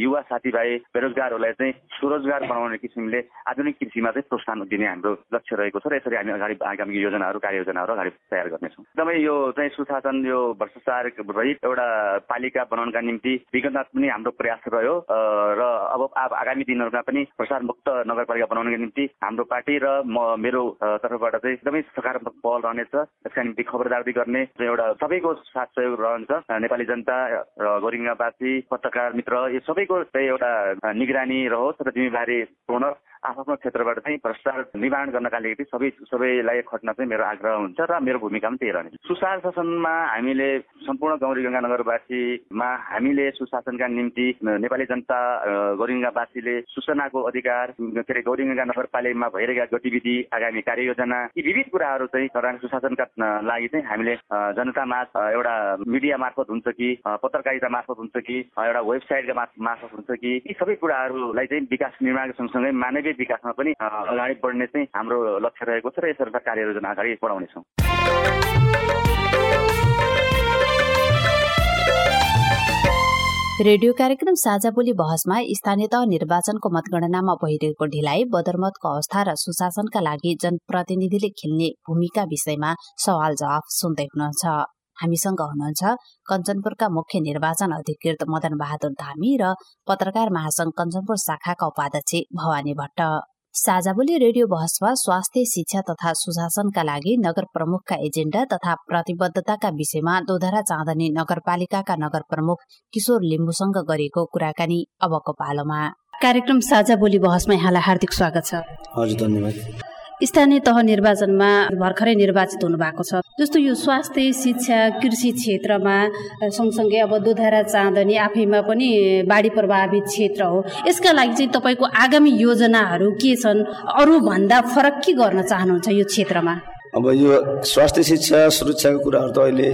युवा साथीभाइ बेरोजगारहरूलाई चाहिँ स्वरोजगार बनाउने किसिमले आधुनिक कृषिमा चाहिँ प्रोत्साहन दिने हाम्रो लक्ष्य रहेको छ र यसरी हामी अगाडि आगामी योजनाहरू कार्ययोजनाहरू अगाडि तयार गर्नेछौँ। एकदमै यो चाहिँ सुशासन यो भ्रष्टाचार रहित एउटा पालिका बनाउनका निम्ति विगतमा पनि हाम्रो प्रयास रह्यो। र अब आगामी दिनहरूमा पनि प्रसार मुक्त नगरपालिका बनाउनका निम्ति हाम्रो पार्टी र म मेरो तर्फबाट चाहिँ एकदमै सकारात्मक पहल रहनेछ। यसका निम्ति खबरदारी गर्ने एउटा सबैको साथ सहयोग रहन्छ। नेपाली जनता र गोरिङ्गावासी पत्रकार मित्र यो सबैको चाहिँ एउटा निगरानी रहोस् र जिम्मेवारी पूर्ण आफ्नो क्षेत्रबाट चाहिँ भ्रष्टाचार निवारण गर्नका लागि सबै सबैलाई खट्न चाहिँ मेरो आग्रह हुन्छ र मेरो भूमिका पनि त्यही रहने सुशासनमा हामीले सम्पूर्ण गौरी गङ्गा नगरवासीमा हामीले सुशासनका निम्ति नेपाली जनता गौरीगङ्गावासीले सूचनाको अधिकार के अरे गौरी गङ्गा नगरपालिकामा भइरहेका गतिविधि आगामी कार्ययोजना यी विविध कुराहरू चाहिँ सुशासनका लागि चाहिँ हामीले जनतामा एउटा मिडिया मार्फत हुन्छ कि पत्रकारिता मार्फत हुन्छ कि एउटा वेबसाइटका मार्फत हुन्छ कि यी सबै कुराहरूलाई चाहिँ विकास निर्माणको सँगसँगै मानवीय विकासमा पनि अगाडि बढ्ने चाहिँ हाम्रो लक्ष्य रहेको छ र यसरी कार्ययोजना अगाडि बढाउनेछौँ। रेडियो कार्यक्रम साझा बोली बहसमा स्थानीय तह निर्वाचनको मतगणनामा भइरहेको ढिलाइ बदरमतको अवस्था र सुशासनका लागि जनप्रतिनिधिले खेल्ने भूमिका विषयमा सवाल जवाफ सुन्दै हुनुहुन्छ। हामीसँग हुनुहुन्छ कञ्चनपुरका मुख्य निर्वाचन अधिकृत मदन बहादुर धामी र पत्रकार महासंघ कञ्चनपुर शाखाका उपाध्यक्ष भवानी भट्ट। साझाबोली रेडियो बहसमा स्वास्थ्य शिक्षा तथा सुशासनका लागि नगर प्रमुखका एजेण्डा तथा प्रतिबद्धताका विषयमा दोधरा चाँदनी नगरपालिकाका नगर प्रमुख किशोर लिम्बुसँग गरिएको कुराकानी अबको पालोमा। कार्यक्रम साझा बोली बहसमा यहाँलाई हार्दिक स्वागत छ। हजुर धन्यवाद। स्थानीय तह निर्वाचनमा भर्खरै निर्वाचित हुनुभएको छ। जस्तो यो स्वास्थ्य शिक्षा कृषि क्षेत्रमा सँगसँगै अब दुधारा चाँदनी आफैमा पनि बाढी प्रभावित क्षेत्र हो। यसका लागि चाहिँ तपाईँको आगामी योजनाहरू के छन्? अरूभन्दा फरक के गर्न चाहनुहुन्छ यो क्षेत्रमा? अब यो स्वास्थ्य शिक्षा सुरक्षाको कुराहरू त अहिले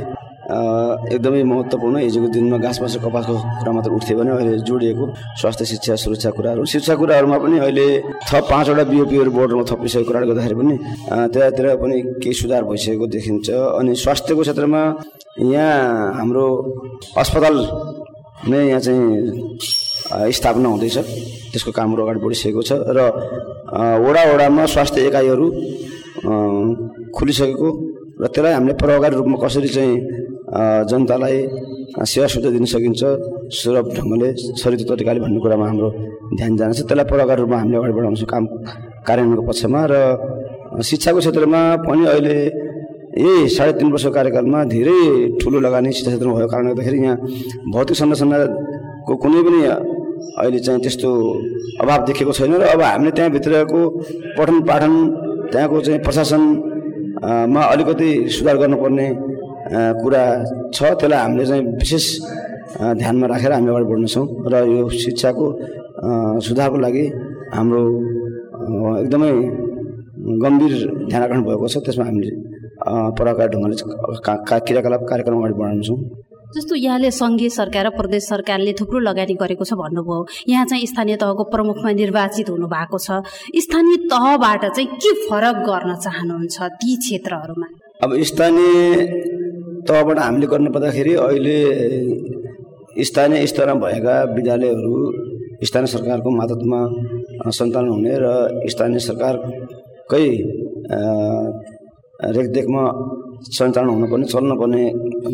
एकदमै महत्त्वपूर्ण हिजोको दिनमा घाँस बाँस कपासको कुरा मात्र उठ्थ्यो भने अहिले जोडिएको स्वास्थ्य शिक्षा सुरक्षा कुराहरू। शिक्षा कुराहरूमा पनि अहिले थप पाँचवटा बिओपीहरू बोर्डरमा थपिसकेको कुराले गर्दाखेरि पनि त्यतातिर पनि केही सुधार भइसकेको देखिन्छ। अनि स्वास्थ्यको क्षेत्रमा यहाँ हाम्रो अस्पताल नै यहाँ चाहिँ स्थापना हुँदैछ। त्यसको कामहरू अगाडि बढिसकेको छ र वडा वडामा स्वास्थ्य एकाइहरू खुलिसकेको र त्यसलाई हामीले प्रभावकारी रूपमा कसरी चाहिँ जनतालाई सेवा सुविधा दिन सकिन्छ सुलभ ढङ्गले सरित तरिकाले भन्ने कुरामा हाम्रो ध्यान जान्छ त्यसलाई प्रभावकारी रूपमा हामीले अगाडि बढाउँछौँ काम कार्यान्वयनको पक्षमा र शिक्षाको क्षेत्रमा पनि अहिले यही साढे तिन वर्षको कार्यकालमा धेरै ठुलो लगानी शिक्षा क्षेत्रमा भएको कारणले गर्दाखेरि यहाँ भौतिक संरचनाको कुनै पनि अहिले चाहिँ त्यस्तो अभाव देखेको छैन र अब हामीले त्यहाँभित्रको पठन पाठन त्यहाँको चाहिँ प्रशासनमा अलिकति सुधार गर्नुपर्ने कुरा छ त्यसलाई हामीले चाहिँ विशेष ध्यानमा राखेर हामी अगाडि बढ्नेछौँ र यो शिक्षाको सुधारको लागि हाम्रो एकदमै गम्भीर ध्यान आकर्षण भएको छ। त्यसमा हामीले प्रकार ढङ्गले क्रियाकलाप कार्यक्रम अगाडि बढाउँछौँ जस्तो यहाँले सङ्घीय सरकार र प्रदेश सरकारले थुप्रो लगानी गरेको छ भन्नुभयो यहाँ चाहिँ स्थानीय तहको प्रमुखमा निर्वाचित हुनु भएको छ। स्थानीय तहबाट चाहिँ के फरक गर्न चाहनुहुन्छ ती क्षेत्रहरूमा? अब स्थानीय तहबाट हामीले गर्नु पर्दाखेरि अहिले स्थानीय स्तरमा भएका विद्यालयहरू स्थानीय सरकारको मातहतमा सञ्चालन हुने र स्थानीय सरकारकै रेखदेखमा सञ्चालन हुनुपर्ने चल्नुपर्ने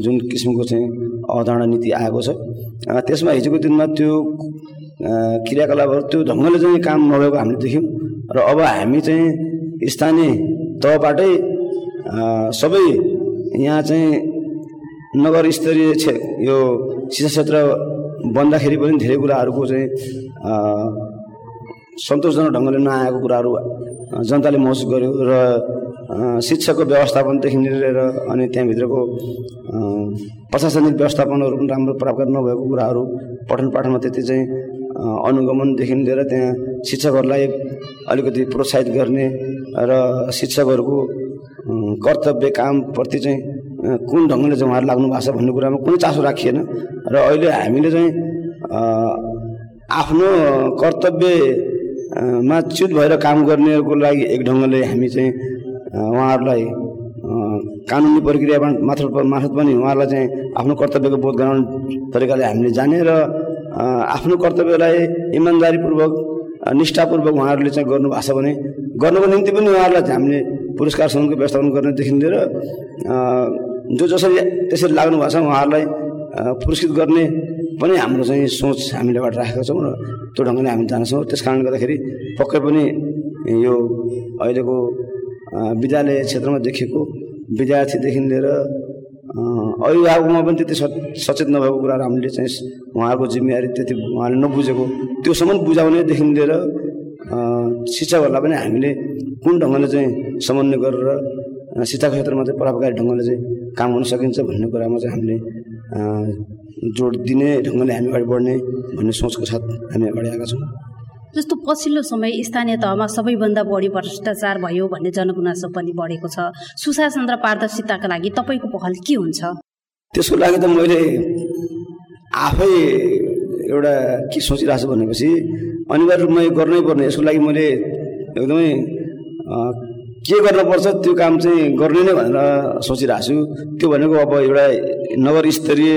जुन किसिमको चाहिँ अवधारणा नीति आएको छ। त्यसमा हिजोको दिनमा त्यो क्रियाकलापहरू त्यो ढङ्गले चाहिँ काम नभएको हामीले देख्यौँ र अब हामी चाहिँ स्थानीय तहबाटै सबै यहाँ चाहिँ नगर स्तरीय क्षे यो शिक्षा क्षेत्र बन्दाखेरि पनि धेरै कुराहरूको चाहिँ सन्तोषजनक ढङ्गले नआएको कुराहरू जनताले महसुस गर्यो र शिक्षाको व्यवस्थापनदेखि लिएर अनि त्यहाँभित्रको प्रशासनिक व्यवस्थापनहरू पनि राम्रो प्राप्त नभएको कुराहरू पठन पाठनमा त्यति चाहिँ अनुगमनदेखि लिएर त्यहाँ शिक्षकहरूलाई अलिकति प्रोत्साहित गर्ने र शिक्षकहरूको कर्तव्य कामप्रति चाहिँ कुन ढङ्गले चाहिँ उहाँहरू लाग्नु भएको छ भन्ने कुरामा कुनै चासो राखिएन। र अहिले हामीले चाहिँ आफ्नो कर्तव्यमा च्युत भएर काम गर्नेहरूको लागि एक ढङ्गले हामी चाहिँ उहाँहरूलाई कानुनी प्रक्रिया मात्र मार्फत पनि उहाँहरूलाई चाहिँ आफ्नो कर्तव्यको बोध गराउने तरिकाले हामीले जाने र आफ्नो कर्तव्यलाई इमान्दारीपूर्वक निष्ठापूर्वक उहाँहरूले चाहिँ गर्नुभएको छ भने गर्नुको निम्ति पनि उहाँहरूलाई हामीले पुरस्कार सङ्घको व्यवस्थापन गर्नेदेखि लिएर जो जसरी त्यसरी लाग्नु भएको छ उहाँहरूलाई पुरस्कृत गर्ने पनि हाम्रो चाहिँ सोच हामीले अगाडि राखेका छौँ र त्यो ढङ्गले हामी जान्छौँ। त्यस कारणले गर्दाखेरि पक्कै पनि यो अहिलेको विद्यालय क्षेत्रमा देखिएको विद्यार्थीदेखि लिएर अभिभावकमा पनि त्यति सचेत नभएको कुराहरू हामीले चाहिँ उहाँहरूको जिम्मेवारी त्यति उहाँले नबुझेको त्योसम्म बुझाउनेदेखि लिएर शिक्षकहरूलाई पनि हामीले कुन ढङ्गले चाहिँ समन्वय गरेर शिक्षाको क्षेत्रमा चाहिँ प्रभावकारी ढङ्गले चाहिँ काम गर्न सकिन्छ भन्ने कुरामा चाहिँ हामीले जोड दिने ढङ्गले हामी अगाडि बढ्ने भन्ने सोचको साथ हामी अगाडि आएका छौँ। जस्तो पछिल्लो समय स्थानीय तहमा सबैभन्दा बढी भ्रष्टाचार भयो भन्ने जनगुनासो पनि बढेको छ। सुशासन र पारदर्शिताका लागि तपाईँको पहल के हुन्छ? त्यसको लागि त मैले आफै एउटा के सोचिरहेको छु भनेपछि अनिवार्य रूपमा यो गर्नै पर्ने। यसको लागि मैले एकदमै के गर्नुपर्छ त्यो काम चाहिँ गर्ने नै भनेर सोचिरहेको छु। त्यो भनेको अब एउटा नगर स्तरीय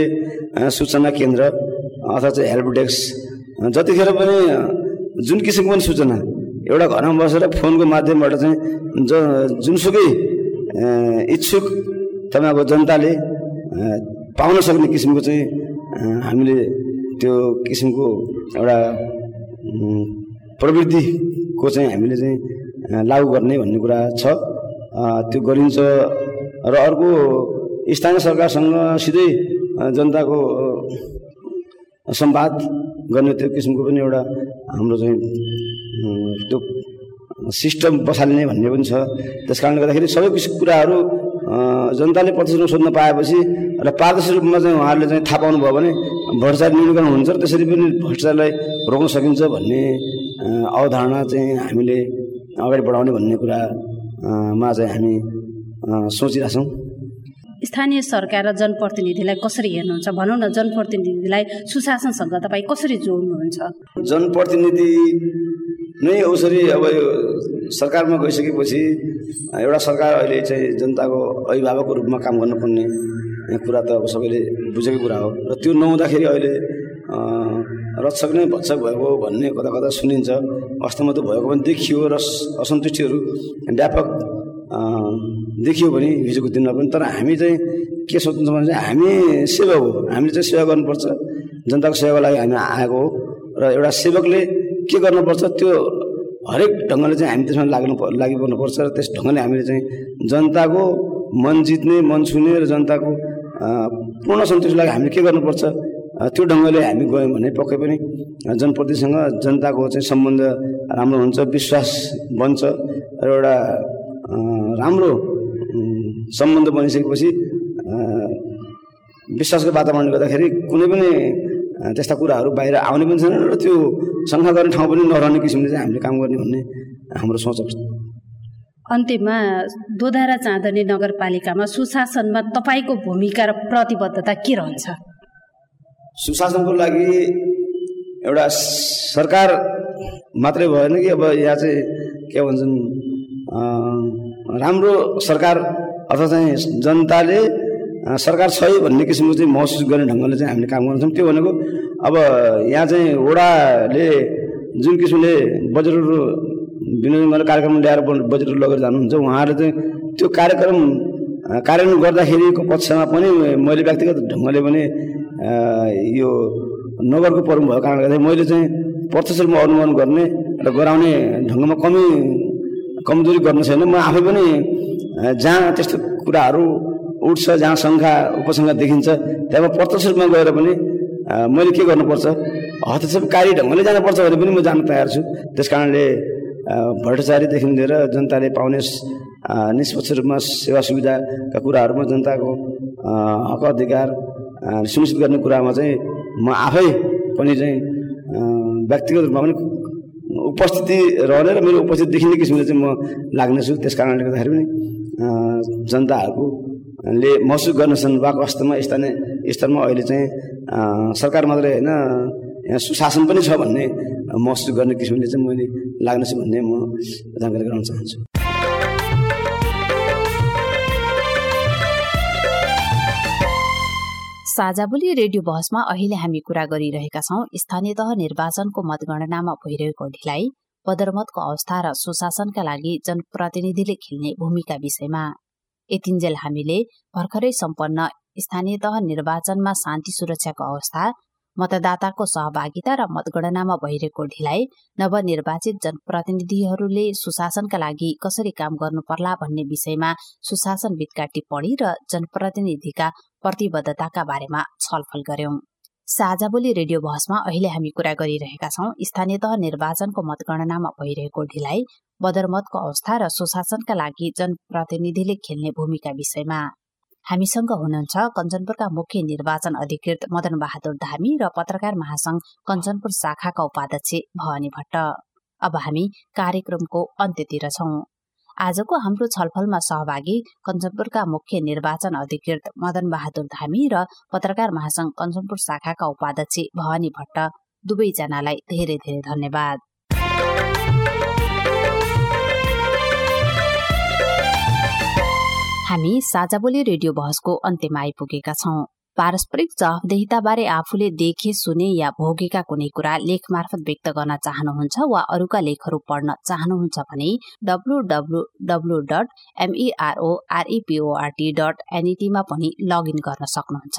सूचना केन्द्र अथवा चाहिँ हेल्प डेस्क। जतिखेर पनि जुन किसिमको पनि सूचना एउटा घरमा बसेर फोनको माध्यमबाट चाहिँ ज जुनसुकै इच्छुक तपाईँको जनताले पाउन सक्ने किसिमको चाहिँ हामीले त्यो किसिमको एउटा प्रवृत्तिको चाहिँ हामीले चाहिँ लागु गर्ने भन्ने कुरा छ। त्यो गरिन्छ। र अर्को स्थानीय सरकारसँग सिधै जनताको सम्वाद गर्ने त्यो किसिमको पनि एउटा हाम्रो चाहिँ त्यो सिस्टम बसाल्ने भन्ने पनि छ। त्यस कारणले गर्दाखेरि सबै किसिमको कुराहरू जनताले प्रत्यक्ष रूपमा सोध्न पाएपछि र पारदर्शी रूपमा चाहिँ उहाँहरूले चाहिँ थाहा पाउनुभयो भने भ्रष्टाचार न्यूनीकरण हुन्छ र त्यसरी पनि भ्रष्टाचारलाई रोक्न सकिन्छ भन्ने अवधारणा चाहिँ हामीले अगाडि बढाउने भन्ने कुरामा चाहिँ हामी सोचिरहेछौँ। स्थानीय सरकार र जनप्रतिनिधिलाई कसरी हेर्नुहुन्छ? भनौँ न जनप्रतिनिधिलाई सुशासनसँग तपाईँ कसरी जोड्नुहुन्छ? जनप्रतिनिधि नै उसरी अब यो सरकारमा गइसकेपछि एउटा सरकार अहिले चाहिँ जनताको अभिभावकको रूपमा काम गर्नुपर्ने कुरा त अब सबैले बुझेको कुरा हो। र त्यो नहुँदाखेरि अहिले रक्षक नै भत्सक भएको भन्ने कता कता सुनिन्छ। वास्तवमा त भएको पनि देखियो र असन्तुष्टिहरू व्यापक देखियो भने हिजोको दिनमा पनि। तर हामी चाहिँ के सोच्नुहुन्छ भने चाहिँ हामी सेवक हो। हामीले चाहिँ सेवा गर्नुपर्छ। जनताको सेवाको लागि हामी आएको हो। र एउटा सेवकले के गर्नुपर्छ त्यो हरेक ढङ्गले चाहिँ हामी त्यसमा लाग्नु लागि पर्नुपर्छ र त्यस ढङ्गले हामीले चाहिँ जनताको मन जित्ने मन छुने र जनताको पूर्ण सन्तुष्टिको लागि हामीले के गर्नुपर्छ? त्यो ढङ्गले हामी गयौँ भने पक्कै पनि जनप्रतिसँग जनताको चाहिँ सम्बन्ध राम्रो हुन्छ विश्वास बन्छ र एउटा राम्रो सम्बन्ध बनिसकेपछि विश्वासको वातावरणले गर्दाखेरि कुनै पनि त्यस्ता कुराहरू बाहिर आउने पनि छैन र त्यो शङ्का गर्ने ठाउँ पनि नरहने किसिमले चाहिँ हामीले काम गर्ने भन्ने हाम्रो सोच अन्त्यमा दोधारा चाँदनी नगरपालिकामा सुशासनमा तपाईँको भूमिका र प्रतिबद्धता के रहन्छ? सुशासनको लागि एउटा सरकार मात्रै भएन कि अब यहाँ चाहिँ के भन्छन् राम्रो सरकार अथवा चाहिँ जनताले सरकार छ भन्ने किसिमको चाहिँ महसुस गर्ने ढङ्गले चाहिँ हामीले काम गर्छौँ। त्यो भनेको अब यहाँ चाहिँ वडाले जुन किसिमले बजेटहरू विनियोजन गरेर कार्यक्रम ल्याएर बजेटहरू लगेर जानुहुन्छ उहाँहरूले चाहिँ त्यो कार्यक्रम कार्यान्वयन गर्दाखेरिको पक्षमा पनि मैले व्यक्तिगत ढङ्गले पनि यो नगरको प्रमुख भएको कारणले गर्दाखेरि मैले चाहिँ प्रत्यक्ष रूपमा अनुमान गर्ने र गराउने ढङ्गमा कमी कमजोरी गर्नु छैन। म आफै पनि जहाँ त्यस्तो कुराहरू उठ्छ जहाँ सङ्ख्या उपसङ्ख्या देखिन्छ त्यहाँ प्रत्यक्ष रूपमा गएर पनि मैले के गर्नुपर्छ? हस्तक्षेपकारी ढङ्गले जानुपर्छ भने पनि म जान तयार छु। त्यस कारणले भ्रष्टाचारीदेखि लिएर जनताले पाउने निष्पक्ष रूपमा सेवा सुविधाका कुराहरूमा जनताको हक अधिकार सुनिश्चित गर्ने कुरामा चाहिँ म आफै पनि चाहिँ व्यक्तिगत रूपमा पनि उपस्थिति रहने र मेरो उपस्थिति देखिने किसिमले चाहिँ म लाग्नेछु। त्यस कारणले गर्दाखेरि पनि जनताहरूको ले महसुस गर्नेछन् वाको अवस्थामा स्थानीय स्तरमा अहिले चाहिँ सरकार मात्रै होइन यहाँ सुशासन पनि छ भन्ने महसुस गर्ने किसिमले चाहिँ मैले लाग्नेछु भन्ने म जानकारी गराउन चाहन्छु। साझा बोली रेडियो बहसमा अहिले हामी कुरा गरिरहेका छौं। स्थानीय तह निर्वाचनको मतगणनामा भइरहेको ढिलाइ पदरमतको अवस्था र सुशासनका लागि जनप्रतिनिधिले खेल्ने भूमिका विषयमा। यतिन्जेल हामीले भर्खरै सम्पन्न स्थानीय तह निर्वाचनमा शान्ति सुरक्षाको अवस्था मतदाताको सहभागिता र मतगणनामा भइरहेको ढिलाइ नवनिर्वाचित जनप्रतिनिधिहरूले सुशासनका लागि कसरी काम गर्नुपर्ला भन्ने विषयमा सुशासनविदका टिप्पणी र जनप्रतिनिधिका प्रतिबद्धताका बारेमा छलफल गर्यौं। साझा बोली रेडियो बहसमा अहिले हामी कुरा गरिरहेका छौं। स्थानीय तह निर्वाचनको मतगणनामा भइरहेको ढिलाइ बदरमतको अवस्था र सुशासनका लागि जनप्रतिनिधिले खेल्ने भूमिका विषयमा। हामीसँग हुनुहुन्छ कञ्चनपुरका मुख्य निर्वाचन अधिकृत मदन बहादुर धामी र पत्रकार महासंघ कञ्चनपुर शाखाका उपाध्यक्ष भवानी भट्ट। अब हामी कार्यक्रमको अन्त्यतिर छौं। आजको हाम्रो छलफलमा सहभागी कञ्चनपुरका मुख्य निर्वाचन अधिकृत मदन बहादुर धामी र पत्रकार महासंघ कञ्चनपुर शाखाका उपाध्यक्ष भवानी भट्ट दुवैजनालाई धेरै धेरै धन्यवाद। हामी साझाबोली रेडियो बहसको अन्त्यमा आइपुगेका छौं। पारस्परिक जवाफदेहिताबारे आफूले देखे सुने या भोगेका कुनै कुरा लेख मार्फत व्यक्त गर्न चाहनुहुन्छ वा अरूका लेखहरू पढ्न चाहनुहुन्छ भने डब्लु डट एमईआरओआरईपीओआरटी डट एनईटीमा पनि लगइन गर्न सक्नुहुन्छ।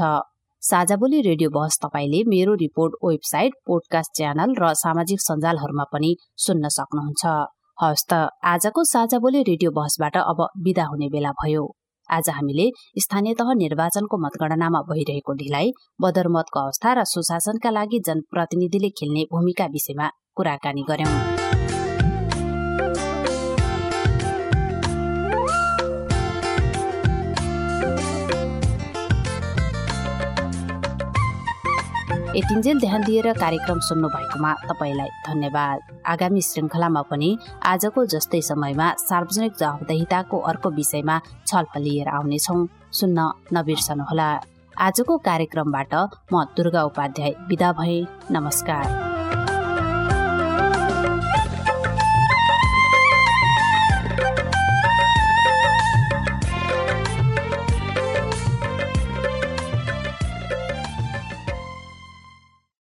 साझाबोली रेडियो बहस तपाईँले मेरो रिपोर्ट वेबसाइट पोडकास्ट च्यानल र सामाजिक सञ्जालहरूमा पनि सुन्न सक्नुहुन्छ। हवस् त आजको साझा बोली रेडियो बहसबाट अब विदा हुने बेला भयो। आज हामीले स्थानीय तह निर्वाचनको मतगणनामा भइरहेको ढिलाइ बदरमतको अवस्था र सुशासनका लागि जनप्रतिनिधिले खेल्ने भूमिका विषयमा कुराकानी गर्यौं। यतिन्जेल ध्यान दिएर कार्यक्रम सुन्नु भएकोमा तपाईँलाई धन्यवाद। आगामी श्रृङ्खलामा पनि आजको जस्तै समयमा सार्वजनिक जवाबदेहिताको अर्को विषयमा छलफल लिएर आउनेछौ। सुन्न नबिर्सनुहोला। आजको कार्यक्रमबाट म दुर्गा उपाध्याय विदा भए। नमस्कार।